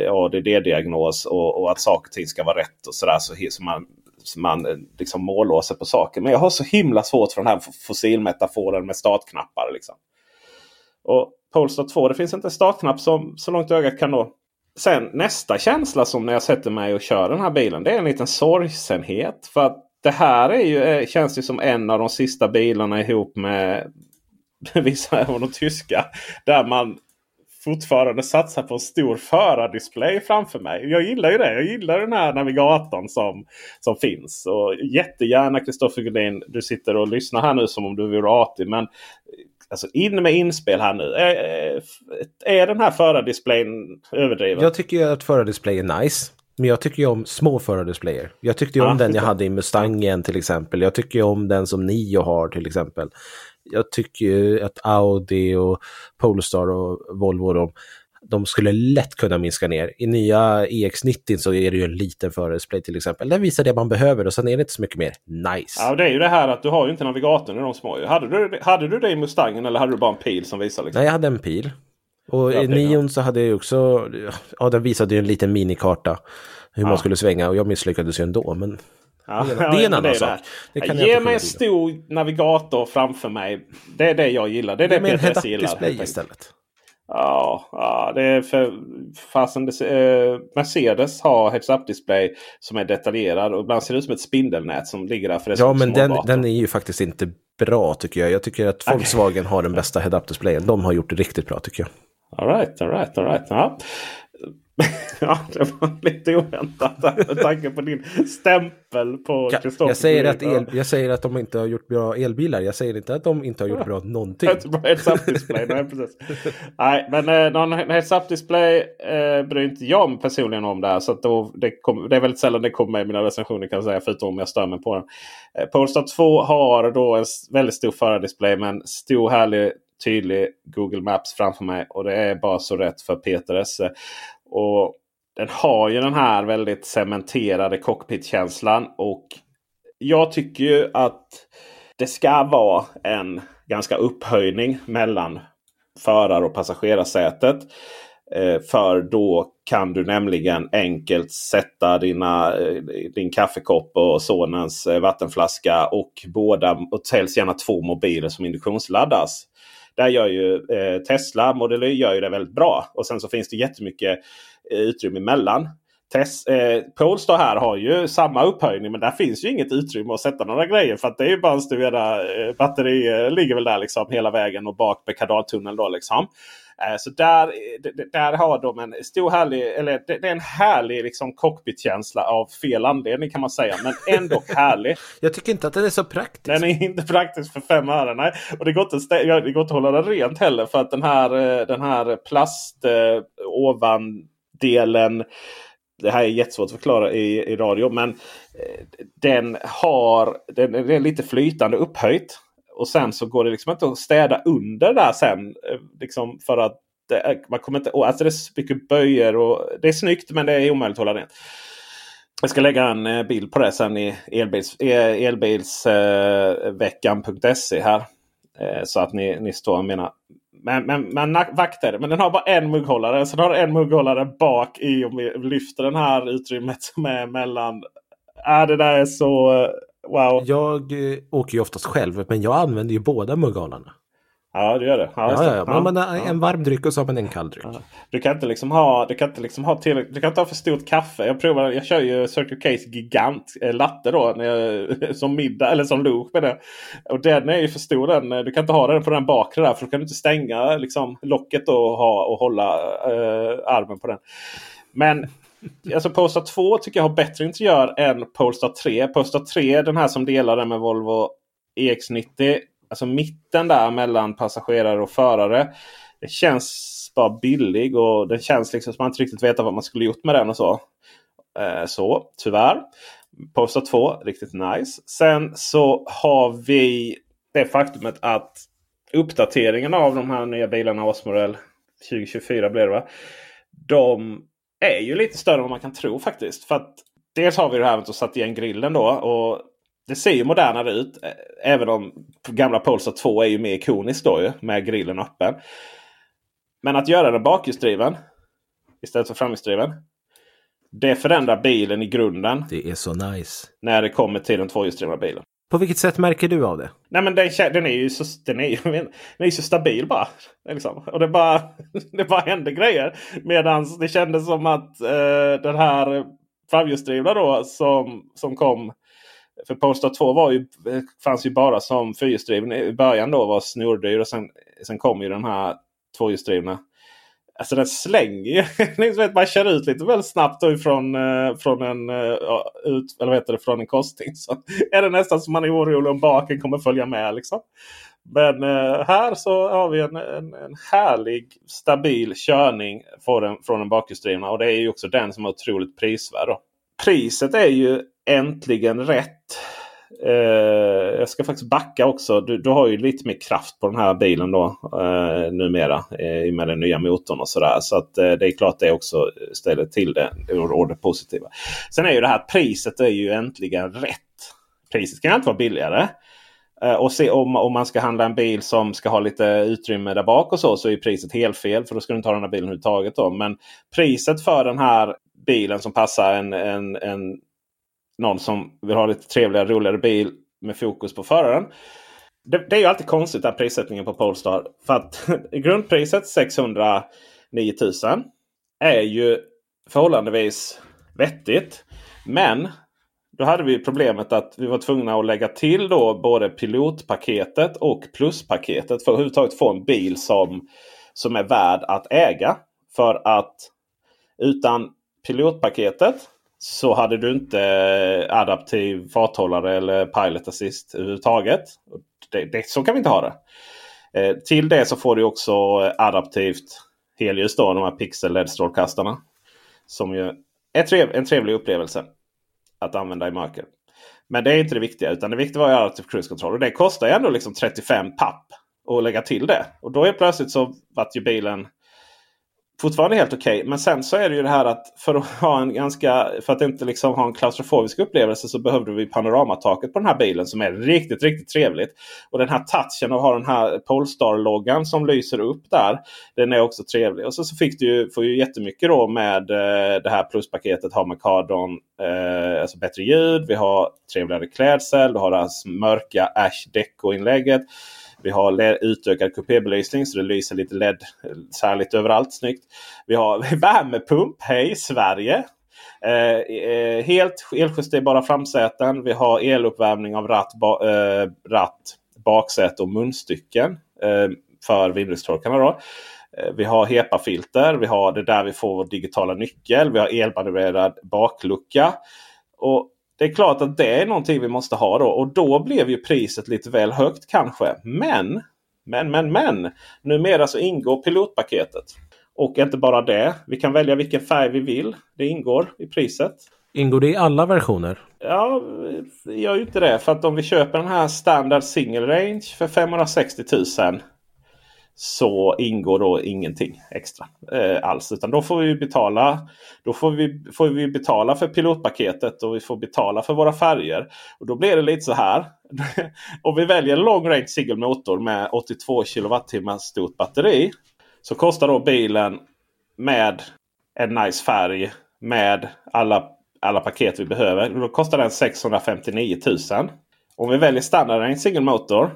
Speaker 2: eh ADD-diagnos och, och, att saker och ting ska vara rätt och sådär. Så, så man, så man eh, liksom mållåser på saker. Men jag har så himla svårt för den här fossilmetaforen med startknappar. Liksom. Och Polestar 2, det finns inte en startknapp som så långt ögat kan nå. Sen nästa känsla som när jag sätter mig och kör den här bilen. Det är en liten sorgsenhet. För att det här är ju, eh, känns ju som en av de sista bilarna ihop med [laughs] vissa av de tyska. Där man fortfarande satsar på en stor förardisplay framför mig. Jag gillar ju det. Jag gillar den här navigatorn som, som finns. Och Jättegärna Kristoffer Gullin, du sitter och lyssnar här nu som om du vore artig. Men eh, alltså in med inspel här nu. Är, eh, är den här förardisplayen överdriven?
Speaker 1: Jag tycker att förardisplay är nice. Men jag tycker ju om små förardisplayer. Jag tyckte ju om den jag hade i Mustangen till exempel. Jag tycker ju om den som Nio har till exempel. Jag tycker ju att Audi och Polestar och Volvo de, de skulle lätt kunna minska ner. I nya EX90 så är det ju en liten fördisplay till exempel. Den visar det man behöver och sen är det inte så mycket mer nice.
Speaker 2: Ja, det är ju det här att du har ju inte navigatorn i de små. Hade du, hade du det i Mustangen eller hade du bara en pil som visar? Liksom?
Speaker 1: Nej, jag hade en pil. Och i Nion så hade jag också, ja den visade ju en liten minikarta hur ja. man skulle svänga och jag misslyckades ju ändå. Men ja, det, är, en annan sak.
Speaker 2: Ge mig en stor navigator framför mig. Det är det jag gillar. Det är det
Speaker 1: PTS gillar. display istället.
Speaker 2: Ja, ja, det är för fasen. Eh, Mercedes har heads up display som är detaljerad och ibland ser det ut som ett spindelnät som ligger där. För det
Speaker 1: ja, men den, den, är ju faktiskt inte bra tycker jag. Jag tycker att Volkswagen har den bästa head up displayen. De har gjort det riktigt bra tycker jag.
Speaker 2: Alright, alright, alright. Ja. [laughs] ja, det var lite oväntat med tanke på din stämpel på Kristoffer.
Speaker 1: Jag, säger att el, jag säger att de inte har gjort bra elbilar. Jag säger inte att de inte har gjort bra någonting. [laughs]
Speaker 2: heads nej, precis. nej, men eh, någon heads up display eh, bryr inte jag mig personligen om där. Så då, det, kom, det är väldigt sällan det kommer med i mina recensioner kan jag säga. Förutom om jag stör mig på den. Eh, Polestar 2 har då en väldigt stor förardisplay med en stor härlig tydlig Google Maps framför mig. Och det är bara så rätt för Peter Esse. Och den har ju den här väldigt cementerade cockpitkänslan. Och jag tycker ju att det ska vara en ganska upphöjning mellan förar och passagerarsätet. Eh, för då kan du nämligen enkelt sätta dina, eh, din kaffekopp och sonens eh, vattenflaska och båda och säljs gärna två mobiler som induktionsladdas. Där gör ju eh, Tesla Model Y gör ju det väldigt bra. Och sen så finns det jättemycket eh, utrymme emellan. Test, eh, Polestar här har ju samma upphöjning men där finns ju inget utrymme att sätta några grejer. För att det är ju bara en stuvera eh, batteri eh, ligger väl där liksom hela vägen och bak med kardaltunnel då liksom. Eh, så där, där har de en stor härlig, eller det, är en härlig liksom cockpitkänsla av fel anledning kan man säga. Men ändå [laughs] härlig.
Speaker 1: Jag tycker inte att den är så praktisk.
Speaker 2: Den är inte praktisk för fem öre. Nej. Och det går, inte, det går inte att hålla den rent heller. För att den här, eh, den här plast eh, ovandelen det här är jättesvårt att förklara i, i radio. Men eh, den har den, den är lite flytande upphöjt. Och sen så går det liksom inte att städa under där sen. Eh, liksom för att det, man kommer inte, alltså det är så mycket böjer och det är snyggt men det är omöjligt att hålla rent. Jag ska lägga en eh, bild på det sen i elbils, elbilsveckan.se här. Eh, så att ni, ni står menar. men, men, men vakter. Men den har bara en mugghållare. Så den en mugghållare bak i om vi lyfter den här utrymmet [laughs] som är mellan. Äh, det där är så wow.
Speaker 1: Jag eh, åker ju oftast själv men jag använder ju båda mugghållarna.
Speaker 2: Ja, du gör det.
Speaker 1: Ja, ja, ja. Man, man en varm dryck och så har man en kall dryck. Ja.
Speaker 2: Du kan inte liksom ha, du kan inte liksom ha till, du kan inte ha för stort kaffe. Jag provar, jag kör ju Circle Case Gigant eh, latte då när jag, [laughs] som middag eller som lunch med det. Och den är ju för stor den. Du kan inte ha den på den bakre där för då kan du inte stänga liksom locket och, ha, och hålla eh, armen på den. Men alltså Polestar 2 tycker jag har bättre interiör än Polestar 3. Polestar 3 den här som delar den med Volvo EX90 alltså mitten där mellan passagerare och förare. Det känns bara billig och det känns liksom som man inte riktigt vet vad man skulle gjort med den och så. Eh, så tyvärr. Polestar 2, riktigt nice. Sen så har vi det faktumet att uppdateringen av de här nya bilarna Åsmodell 2024 blir det va? De är ju lite större än vad man kan tro faktiskt. För att Dels har vi det här med att sätta igen grillen då. Och det ser ju modernare ut. Även om gamla Polestar 2 är ju mer ikoniskt då ju, med grillen öppen. Men att göra den bakhjulsdriven istället för framhjulsdriven. Det förändrar bilen i grunden.
Speaker 1: Det är så nice.
Speaker 2: När det kommer till den tvåhjulsdrivna bilen.
Speaker 1: På vilket sätt märker du av det?
Speaker 2: Nej men den, den är ju så, den är [laughs] den är så stabil bara. Liksom. Och det bara, [laughs] det bara hände grejer. Medan det kändes som att eh, den här framhjulsdrivna då som, som kom för Polestar 2 var ju, fanns ju bara som fyrhjulsdriven i början då var snordyr. Och sen, sen kom ju den här tvåhjulsdrivna. Alltså den slänger ju. [laughs] man kör ut lite väl snabbt ifrån, eh, från en, uh, ut, eller heter det, från en kosting. Så [laughs] är det nästan som man är orolig om baken kommer följa med. Liksom. Men eh, här så har vi en, en, en härlig stabil körning från den, från den bakhjulsdrivna. Och det är ju också den som är otroligt prisvärd. Då. Priset är ju äntligen rätt. Eh, jag ska faktiskt backa också. Du, du, har ju lite mer kraft på den här bilen då eh, numera. Eh, med den nya motorn och sådär. Så att, eh, det är klart det också ställer till det. Och det positiva. Sen är ju det här priset är ju äntligen rätt. Priset kan inte vara billigare. Eh, och se, om, om man ska handla en bil som ska ha lite utrymme där bak och så, så är priset helt fel. För då ska du inte ha den här bilen överhuvudtaget. Då. Men priset för den här bilen som passar en, en, en någon som vill ha lite trevligare, roligare bil med fokus på föraren. Det, det är ju alltid konstigt där prissättningen på Polestar. För att [laughs] grundpriset 609 000 är ju förhållandevis vettigt. Men då hade vi problemet att vi var tvungna att lägga till då både pilotpaketet och pluspaketet för att överhuvudtaget få en bil som, som är värd att äga. För att utan pilotpaketet så hade du inte eh, adaptiv farthållare eller pilot assist överhuvudtaget. Det, det, så kan vi inte ha det. Eh, till det så får du också eh, adaptivt helljus. Då, de här pixel LED-strålkastarna. Som ju är trev, en trevlig upplevelse att använda i mörker. Men det är inte det viktiga. Utan det viktiga var ju adaptiv cruise control. Och det kostar ju ändå liksom 35 papp att lägga till det. Och då är plötsligt så vart ju bilen fortfarande helt okej. Okay. Men sen så är det ju det här att för att ha en ganska för att inte liksom ha en klaustrofobisk upplevelse så behövde vi panoramataket på den här bilen som är riktigt, riktigt trevligt. Och den här touchen och ha den här Polestar-loggan som lyser upp där. Den är också trevlig. Och så, så fick du ju, får ju jättemycket då med eh, det här pluspaketet. Har Macardon, eh, alltså bättre ljud. Vi har trevligare klädsel. Du har det här mörka Ash Deco-inlägget. Vi har utökad kupébelysning så det lyser lite LED särligt överallt. Snyggt. Vi har [laughs] värmepump. Hej Sverige! Eh, eh helt eljusterbara framsäten. Vi har eluppvärmning av ratt, ba, eh, ratt baksäte och munstycken eh, för vindrutetorkarna. Då. Eh, vi har HEPA-filter. Vi har det där vi får vår digitala nyckel. Vi har elmanövrerad baklucka. Och det är klart att det är någonting vi måste ha då. Och då blev ju priset lite väl högt kanske. Men, men, men, men. Numera så ingår pilotpaketet. Och inte bara det. Vi kan välja vilken färg vi vill. Det ingår i priset.
Speaker 1: Ingår det i alla versioner?
Speaker 2: Ja, det gör ju inte det. För att om vi köper den här standard single range för 560 000 så ingår då ingenting extra eh, alls. Utan då får vi betala då får vi, får vi betala för pilotpaketet och vi får betala för våra färger. Och Då blir det lite så här. [laughs] om vi väljer long range single motor med 82 kWh stort batteri. Så kostar då bilen med en nice färg med alla, alla paket vi behöver. Då kostar den 659 000. Om vi väljer standard range single motor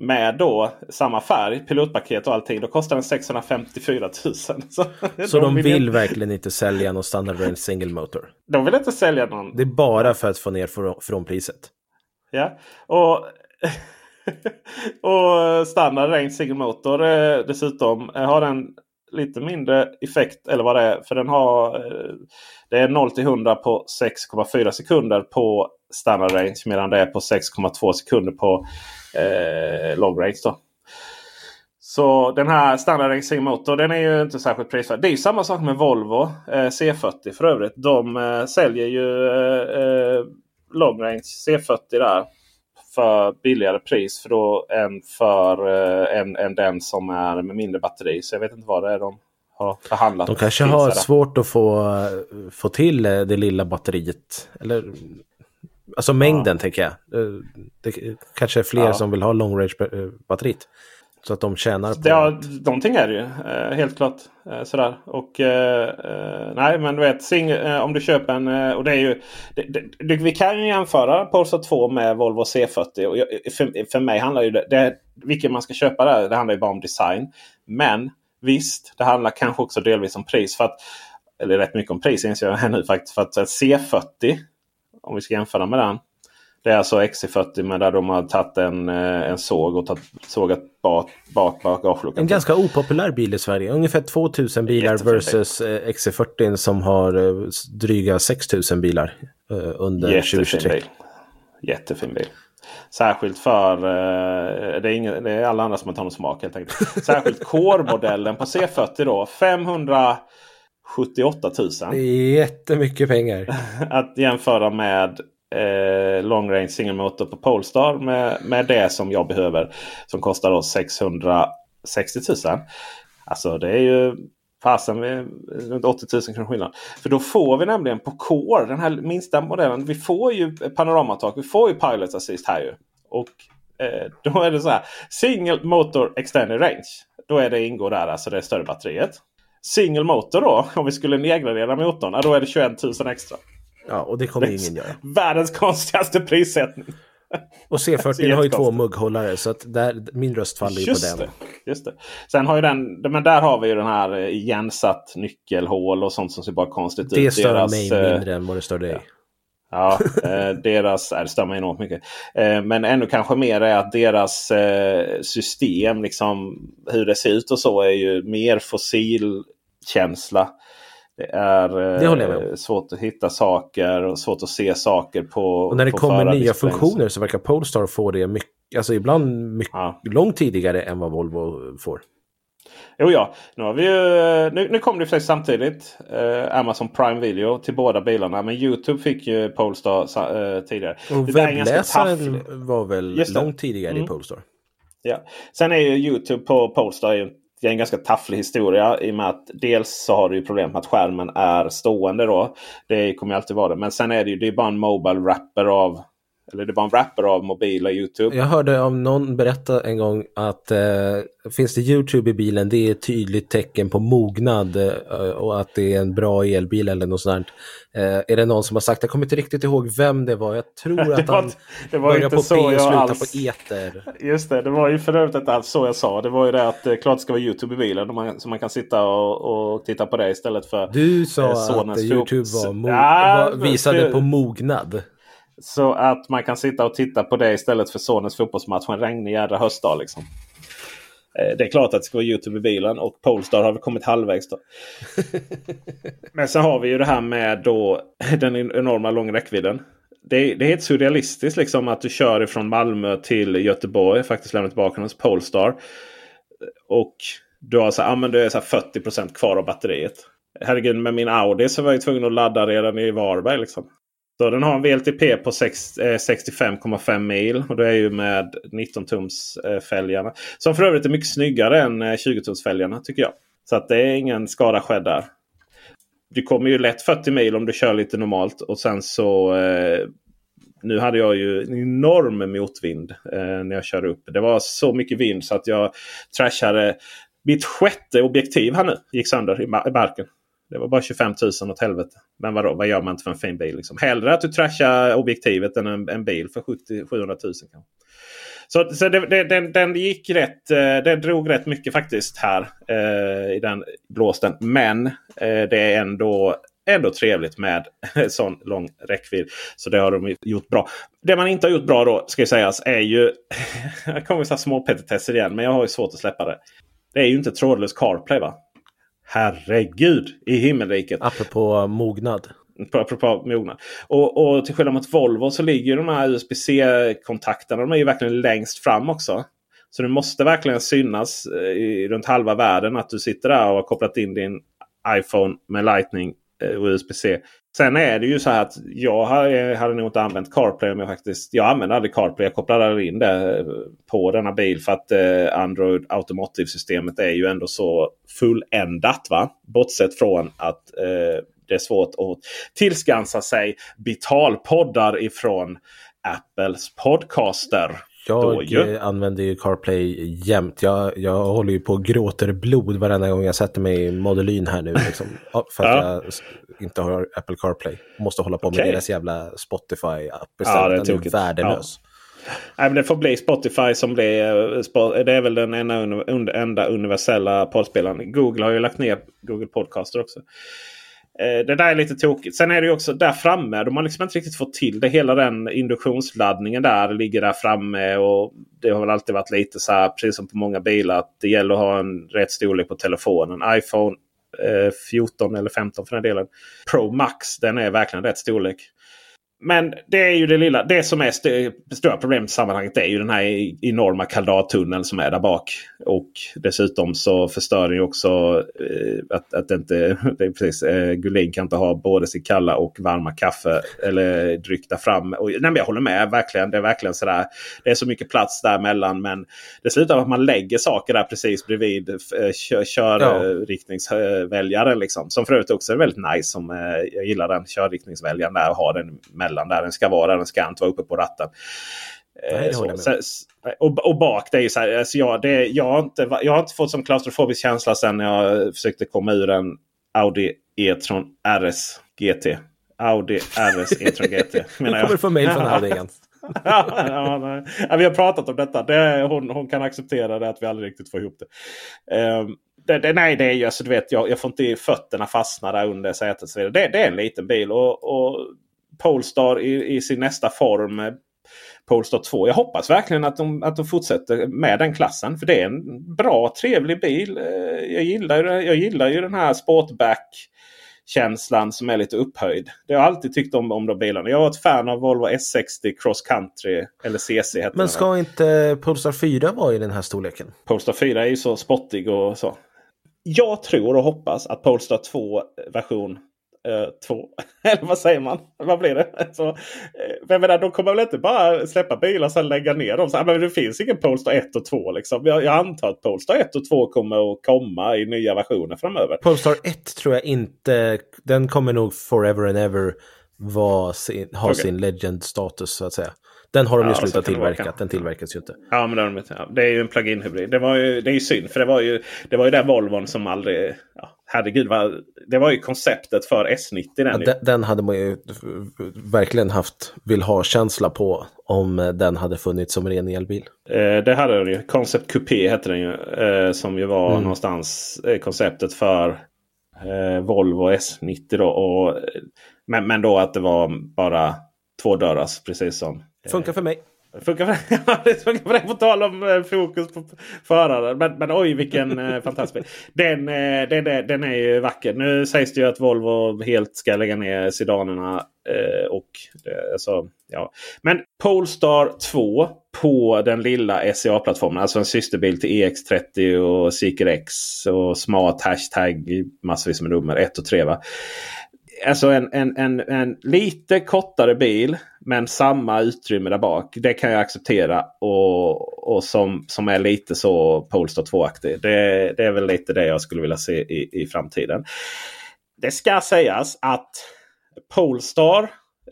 Speaker 2: med då samma färg, pilotpaket och allting. Då kostar den 654 000. [laughs] Så,
Speaker 1: så de, vill, vill verkligen inte sälja någon standard range single motor?
Speaker 2: De vill inte sälja någon.
Speaker 1: Det är bara för att få ner från, från priset?
Speaker 2: Ja, och, [laughs] och standard range single motor eh, dessutom eh, har den lite mindre effekt eller vad det är. För den har eh, det är 0 till 100 på 6,4 sekunder på standard range medan det är på 6,2 sekunder på eh, long range. Då. Så den här standard racing motor den är ju inte särskilt prisvärd. Det är ju samma sak med Volvo eh, C40 för övrigt. De eh, säljer ju eh, eh long range C40 där för billigare pris för då än, för, eh, än, än den som är med mindre batteri. Så jag vet inte vad det är de har förhandlat.
Speaker 1: De kanske har svårt att få, få till eh, det lilla batteriet. Eller Alltså mängden ja. tänker jag. Eh, det kanske är fler ja. som vill ha long range eh. Så att de tjänar på
Speaker 2: Ja, någonting är det ju. Eh, helt klart. Sådär. Och nej, men du vet. Sing, om du köper en. och det är ju. Det, det, vi kan ju jämföra Polestar 2 med Volvo C40. Och jag, för, för mig handlar ju det, det. Vilken man ska köpa där. Det handlar ju bara om design. Men visst, det handlar kanske också delvis om pris. För att, eller rätt mycket om pris inser jag nu faktiskt. För att C40 om vi ska jämföra med den. Det är alltså XC40 men där de har tagit en, eh, en såg och tagit, sågat bak, bak bagageluckan.
Speaker 1: En ganska opopulär bil i Sverige. Ungefär 2000 bilar versus. Eh, XC40 som har eh, dryga 6000 bilar under Jättefin 2023. Bil.
Speaker 2: Jättefin bil. Särskilt för, det är, ingen, det är alla andra som har tagit smak helt enkelt. Särskilt Core-modellen på C40 då. 500 78 000.
Speaker 1: Det är jättemycket pengar. [laughs]
Speaker 2: Att jämföra med eh, long range single motor på Polestar med, med det som jag behöver. Som kostar då 660 000. Alltså det är ju fasen runt 80 000 kronor skillnad. För då får vi nämligen på Core, den här minsta modellen. Vi får ju panoramatak. Vi får ju Pilot Assist här ju. Och eh, då är det så här. Single Motor Extended Range. Då är det ingår där alltså det större batteriet. Single motor då, om vi skulle nedgradera motorn, då är det 21 000 extra.
Speaker 1: Ja, och det kommer det ingen göra.
Speaker 2: Världens konstigaste prissättning.
Speaker 1: Och C40 har ju två mugghållare så att där, min röst faller ju på den.
Speaker 2: Det, just det. Sen har ju den, men där har vi ju den här eh, igensatt nyckelhål och sånt som ser bara konstigt
Speaker 1: det ut. Det stör Deras, mig eh, mindre än vad det stör dig.
Speaker 2: Ja, eh, deras, det mig enormt mycket. Eh, men ännu kanske mer är att deras eh, system, liksom hur det ser ut och så, är ju mer fossilkänsla. Det är eh, det svårt att hitta saker och svårt att se saker på
Speaker 1: Och när det kommer nya funktioner så verkar Polestar få det mycket, alltså ibland mycket, ja. långt tidigare än vad Volvo får.
Speaker 2: Jo ja, nu, har vi ju, nu, nu kom det faktiskt samtidigt. Eh, Amazon Prime Video till båda bilarna. Men Youtube fick ju Polestar eh, tidigare.
Speaker 1: Och webbläsaren var väl långt tidigare mm. i Polestar.
Speaker 2: Ja. Sen är ju Youtube på Polestar ju det är en ganska tafflig historia i och med att dels så har du problem med att skärmen är stående. då. Det kommer ju alltid vara det. Men sen är det ju det är bara en Mobile Wrapper av Eller det var en wrapper av mobila YouTube.
Speaker 1: Jag hörde av någon berätta en gång att eh, finns det YouTube i bilen, det är ett tydligt tecken på mognad eh, och att det är en bra elbil eller något sånt. Eh, är det någon som har sagt, jag kommer inte riktigt ihåg vem det var, jag tror [laughs] att han
Speaker 2: det var inte
Speaker 1: på
Speaker 2: så
Speaker 1: P och
Speaker 2: alls-
Speaker 1: på eter.
Speaker 2: Just det, det var ju för övrigt inte alls så jag sa. Det var ju det att eh, klart det ska vara YouTube i bilen. Man, så man kan sitta och, och titta på det istället för
Speaker 1: Du sa
Speaker 2: eh,
Speaker 1: att YouTube var var, visade
Speaker 2: det-
Speaker 1: på mognad.
Speaker 2: Så att man kan sitta och titta på det istället för sonens fotbollsmatch en regnig jädra höstdag. Liksom. Eh, Det är klart att det ska vara Youtube i bilen och Polestar har väl kommit halvvägs då. [laughs] Men så har vi ju det här med då den enorma långa räckvidden. Det är, det är helt surrealistiskt liksom att du kör ifrån Malmö till Göteborg. Faktiskt lämnar tillbaka hos Polestar. Och du har så, här, ja, men det är så här 40% kvar av batteriet. Herregud, med min Audi så var jag tvungen att ladda redan i Varberg. Liksom. Så den har en VLTP på 65,5 eh, mil. Och det är ju med 19 tums fälgarna. Som för övrigt är mycket snyggare än eh, 20 tums fälgarna tycker jag. Så att det är ingen skada skedd där. Du kommer ju lätt 40 mil om du kör lite normalt. Och sen så eh, nu hade jag ju en enorm motvind eh, när jag körde upp. Det var så mycket vind så att jag trashade mitt sjätte objektiv här nu. Gick sönder i i marken. Det var bara 25 000 åt helvete. Men vadå, vad gör man inte för en fin bil? Liksom? Hellre att du trashar objektivet än en, en bil för 70 700 000. Så, så det, det, den, den gick rätt. Eh, den drog rätt mycket faktiskt här eh, i den blåsten. Men eh, det är ändå, ändå trevligt med [laughs] sån lång räckvidd. Så det har de gjort bra. Det man inte har gjort bra då ska sägas är ju... [laughs] jag kommer så små petitesser igen men jag har ju svårt att släppa det. Det är ju inte trådlös CarPlay va? Herregud i himmelriket.
Speaker 1: Apropå mognad.
Speaker 2: På- Apropå mognad. Och, och till skillnad mot Volvo så ligger de här USB-C-kontakterna de är ju verkligen längst fram också. Så det måste verkligen synas eh, i, runt halva världen att du sitter där och har kopplat in din iPhone med Lightning Eh, och USB-C. Sen är det ju så här att jag hade, nog inte använt CarPlay om jag faktiskt... Jag använde aldrig CarPlay. Jag kopplade aldrig in det eh, på denna bil för att eh, Android Automotive-systemet är ju ändå så fulländat. Va? Bortsett från att eh, det är svårt att tillskansa sig betalpoddar ifrån Apples podcaster.
Speaker 1: Jag
Speaker 2: ju.
Speaker 1: använder ju CarPlay jämt. Jag, jag håller ju på och gråter blod varenda gång jag sätter mig i Modelyn här nu. Liksom. Ja, För att
Speaker 2: Ja.
Speaker 1: jag inte har Apple CarPlay. Måste hålla på med
Speaker 2: Okej.
Speaker 1: deras jävla Spotify-app
Speaker 2: Ja, är
Speaker 1: Den är
Speaker 2: tokigt.
Speaker 1: värdelös.
Speaker 2: Nej, men det får bli Spotify som blir... eh, Det är väl den enda, enda universella poddspelaren. Google har ju lagt ner Google Podcaster också. Eh, det där är lite tokigt. Sen är det ju också där framme. De har liksom inte riktigt fått till det. Hela den induktionsladdningen där ligger där framme. Och Det har väl alltid varit lite så här, precis som på många bilar, att det gäller att ha en rätt storlek på telefonen. iPhone eh, 14 eller 15 för den delen. Pro Max, den är verkligen rätt storlek. Men det är ju det lilla. Det som är st stora problemet i sammanhanget är ju den här enorma kaldatunneln som är där bak. Och dessutom så förstör den ju också eh, att, att det inte... [laughs] Det är precis, eh, Gullin kan inte ha både sitt kalla och varma kaffe eller dryck där fram. Och, nej, men jag håller med verkligen. Det är verkligen sådär. Det är så mycket plats däremellan. Men det slutar med att man lägger saker där precis bredvid eh, kö- körriktningsväljaren. Liksom. Som för övrigt också är väldigt nice. Som, eh, jag gillar den körriktningsväljaren där och har den mellan där den ska vara. Den ska inte vara uppe på ratten. Eh,
Speaker 1: Nej,
Speaker 2: så- s- och, och bak det är ju så här. Alltså jag, det, jag, har inte, jag har inte fått som klaustrofobisk känsla sen jag försökte komma ur en Audi E-tron RS GT. Audi RS E-tron GT. [laughs] Menar jag.
Speaker 1: kommer få mejl från [laughs] Audi igen.
Speaker 2: ja, ja, ja, vi har pratat om detta. Det, hon, hon kan acceptera det att vi aldrig riktigt får ihop det. Ehm, det, det nej, det är ju alltså, du vet, jag, jag får inte fötterna fastna där under sätet. så vidare. Det, det är en liten bil. Och, och Polestar i, i sin nästa form. Polestar 2. Jag hoppas verkligen att de, att de fortsätter med den klassen. För det är en bra, trevlig bil. Eh, Jag gillar, jag gillar ju den här sportback känslan som är lite upphöjd. Det har jag alltid tyckt om, om de bilarna. Jag var ett fan av Volvo S60 Cross Country. Eller CC hette den,
Speaker 1: Men ska inte Polestar 4 vara i den här storleken?
Speaker 2: Polestar 4 är ju så spottig och så. Jag tror och hoppas att Polestar 2 version 2. [laughs] Eller vad säger man? Vad blir det? [laughs] Så, eh, jag menar, de kommer väl inte bara släppa bilar och sen lägga ner dem. Så, men det finns ingen Polestar 1 och 2. Liksom. Jag, jag antar att Polestar 1 och 2 kommer att komma i nya versioner framöver.
Speaker 1: Polestar 1 tror jag inte, den kommer nog forever and ever vara sin, ha
Speaker 2: Okej.
Speaker 1: sin legend-status så att säga. Den har de ju slutat tillverka. Den tillverkas ju inte.
Speaker 2: Ja, men det, de, ja, det är ju en plug-in hybrid. Det, var ju, det är ju synd för det var ju, det var ju den Volvon som aldrig... Ja, herregud, vad, det var ju konceptet för S90. Den, ja,
Speaker 1: den, den, hade man ju verkligen haft vill ha-känsla på om den hade funnits som ren elbil.
Speaker 2: Eh, det hade den ju. Concept Coupé hette den ju. Eh, som ju var mm. någonstans eh, konceptet för eh, Volvo S90. Då, och, men, men då att det var bara två dörrars precis som
Speaker 1: Funkar för mig.
Speaker 2: Funkar för, [laughs] det funkar för dig på tal om eh, fokus på föraren. Men, men oj vilken eh, [laughs] fantastisk den, eh, den, den är ju vacker. Nu sägs det ju att Volvo helt ska lägga ner sedanerna. Och, alltså, ja. Men Polestar 2 på den lilla SCA-plattformen. Alltså en systerbil till EX30 och Seeker X och smart hashtag massvis med nummer 1 och 3. Va? Alltså en, en, en, en lite kortare bil men samma utrymme där bak. Det kan jag acceptera. Och, och som, som är lite så Polestar 2-aktig. Det, det är väl lite det jag skulle vilja se i, i framtiden. Det ska sägas att Polestar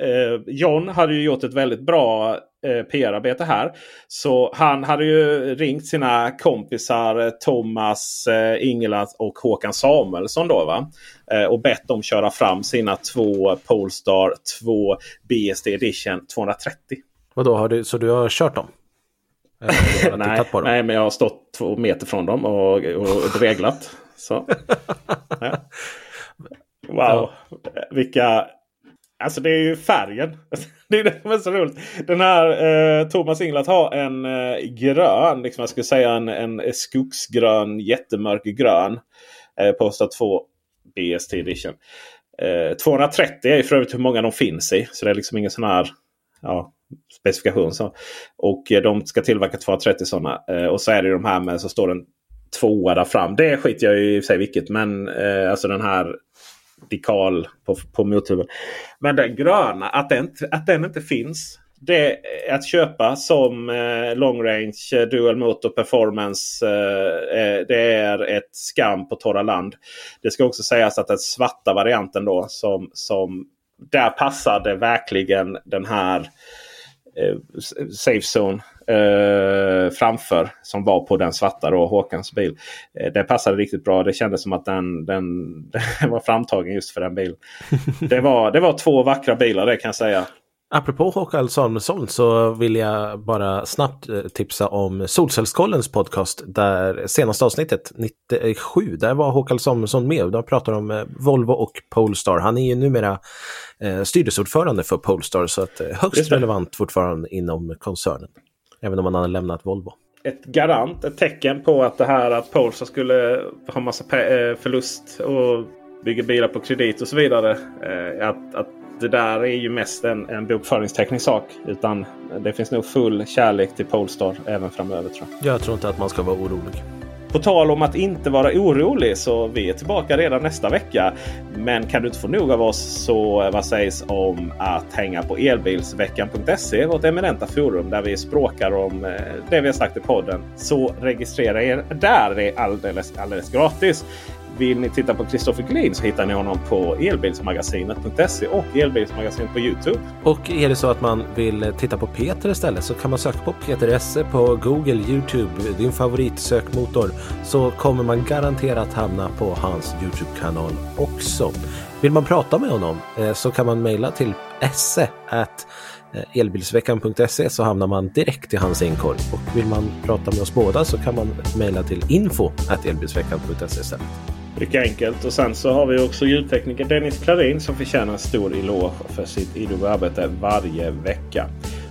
Speaker 2: eh, John hade ju gjort ett väldigt bra eh, PR-arbete här. Så han hade ju ringt sina kompisar eh, Thomas eh, Ingela och Håkan Samuelsson. Då, va? Eh, och bett dem köra fram sina två Polestar 2 BSD Edition 230.
Speaker 1: Vadå, har du, så du har kört dem? [laughs]
Speaker 2: nej, dem? nej, men jag har stått två meter från dem och, och dreglat. Så. [laughs] Ja. Wow, ja. vilka Alltså det är ju färgen. [laughs] det är det som är så roligt. Den här eh, Thomas Inglat har en eh, grön, liksom jag skulle säga en, en skogsgrön, jättemörk grön. Eh, Posta 2 BST edition. Eh, 230 är för övrigt hur många de finns i. Så det är liksom ingen sån här ja, specifikation. Så. Och eh, de ska tillverka 230 sådana. Eh, och så är det de här med så står den tvåa där fram. Det skiter jag i sig vilket. Men eh, alltså den här dikal på, på motorhuven. Men den gröna, att den, att den inte finns. Det är att köpa som eh, long range eh, dual motor performance. Eh, eh, det är ett skam på torra land. Det ska också sägas att den svarta varianten då som, som där passade verkligen den här eh, Safe Zone eh, framför. Som var på den svarta då, Håkans bil. Eh, det passade riktigt bra. Det kändes som att den, den, [laughs] den var framtagen just för den bilen. [laughs] det, var, det var två vackra bilar det kan jag säga.
Speaker 1: Apropå Håkan Samuelsson så vill jag bara snabbt eh, tipsa om Solcellskollens podcast. Där senaste avsnittet, 97, där var Håkan Samuelsson med och de pratar om eh, Volvo och Polestar. Han är ju numera eh, styrelseordförande för Polestar så att högst relevant fortfarande inom koncernen. Även om man har lämnat Volvo.
Speaker 2: Ett garant, ett tecken på att det här att Polestar skulle ha massa förlust och bygga bilar på kredit och så vidare. Att, att det där är ju mest en, en bokföringsteknisk sak. Utan det finns nog full kärlek till Polestar även framöver tror
Speaker 1: jag. Jag tror inte att man ska vara orolig.
Speaker 2: På tal om att inte vara orolig så vi är tillbaka redan nästa vecka. Men kan du inte få nog av oss så vad sägs om att hänga på elbilsveckan.se, vårt eminenta forum där vi språkar om eh, det vi har sagt i podden. Så registrera er där. Det är alldeles, alldeles gratis. Vill ni titta på Kristoffer Gullin så hittar ni honom på elbilsmagasinet.se och elbilsmagasinet på Youtube.
Speaker 1: Och är det så att man vill titta på Peter istället så kan man söka på Peter Esse på Google, Youtube, din favoritsökmotor. Så kommer man garanterat hamna på hans Youtube-kanal också. Vill man prata med honom eh, så kan man mejla till esse eh, elbilsveckan.se så hamnar man direkt i hans inkorg. Och vill man prata med oss båda så kan man mejla till info elbilsveckan.se istället.
Speaker 2: Mycket enkelt. Och sen så har vi också ljudtekniker Dennis Klarin som förtjänar en stor eloge för sitt idoga arbete varje vecka.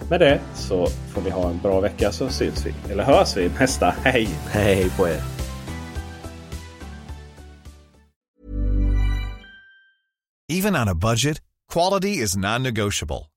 Speaker 2: Med det så får vi ha en bra vecka så syns vi. Eller hörs vi nästa. Hej!
Speaker 1: Hej på er!
Speaker 3: Even on a budget, quality is non-negotiable.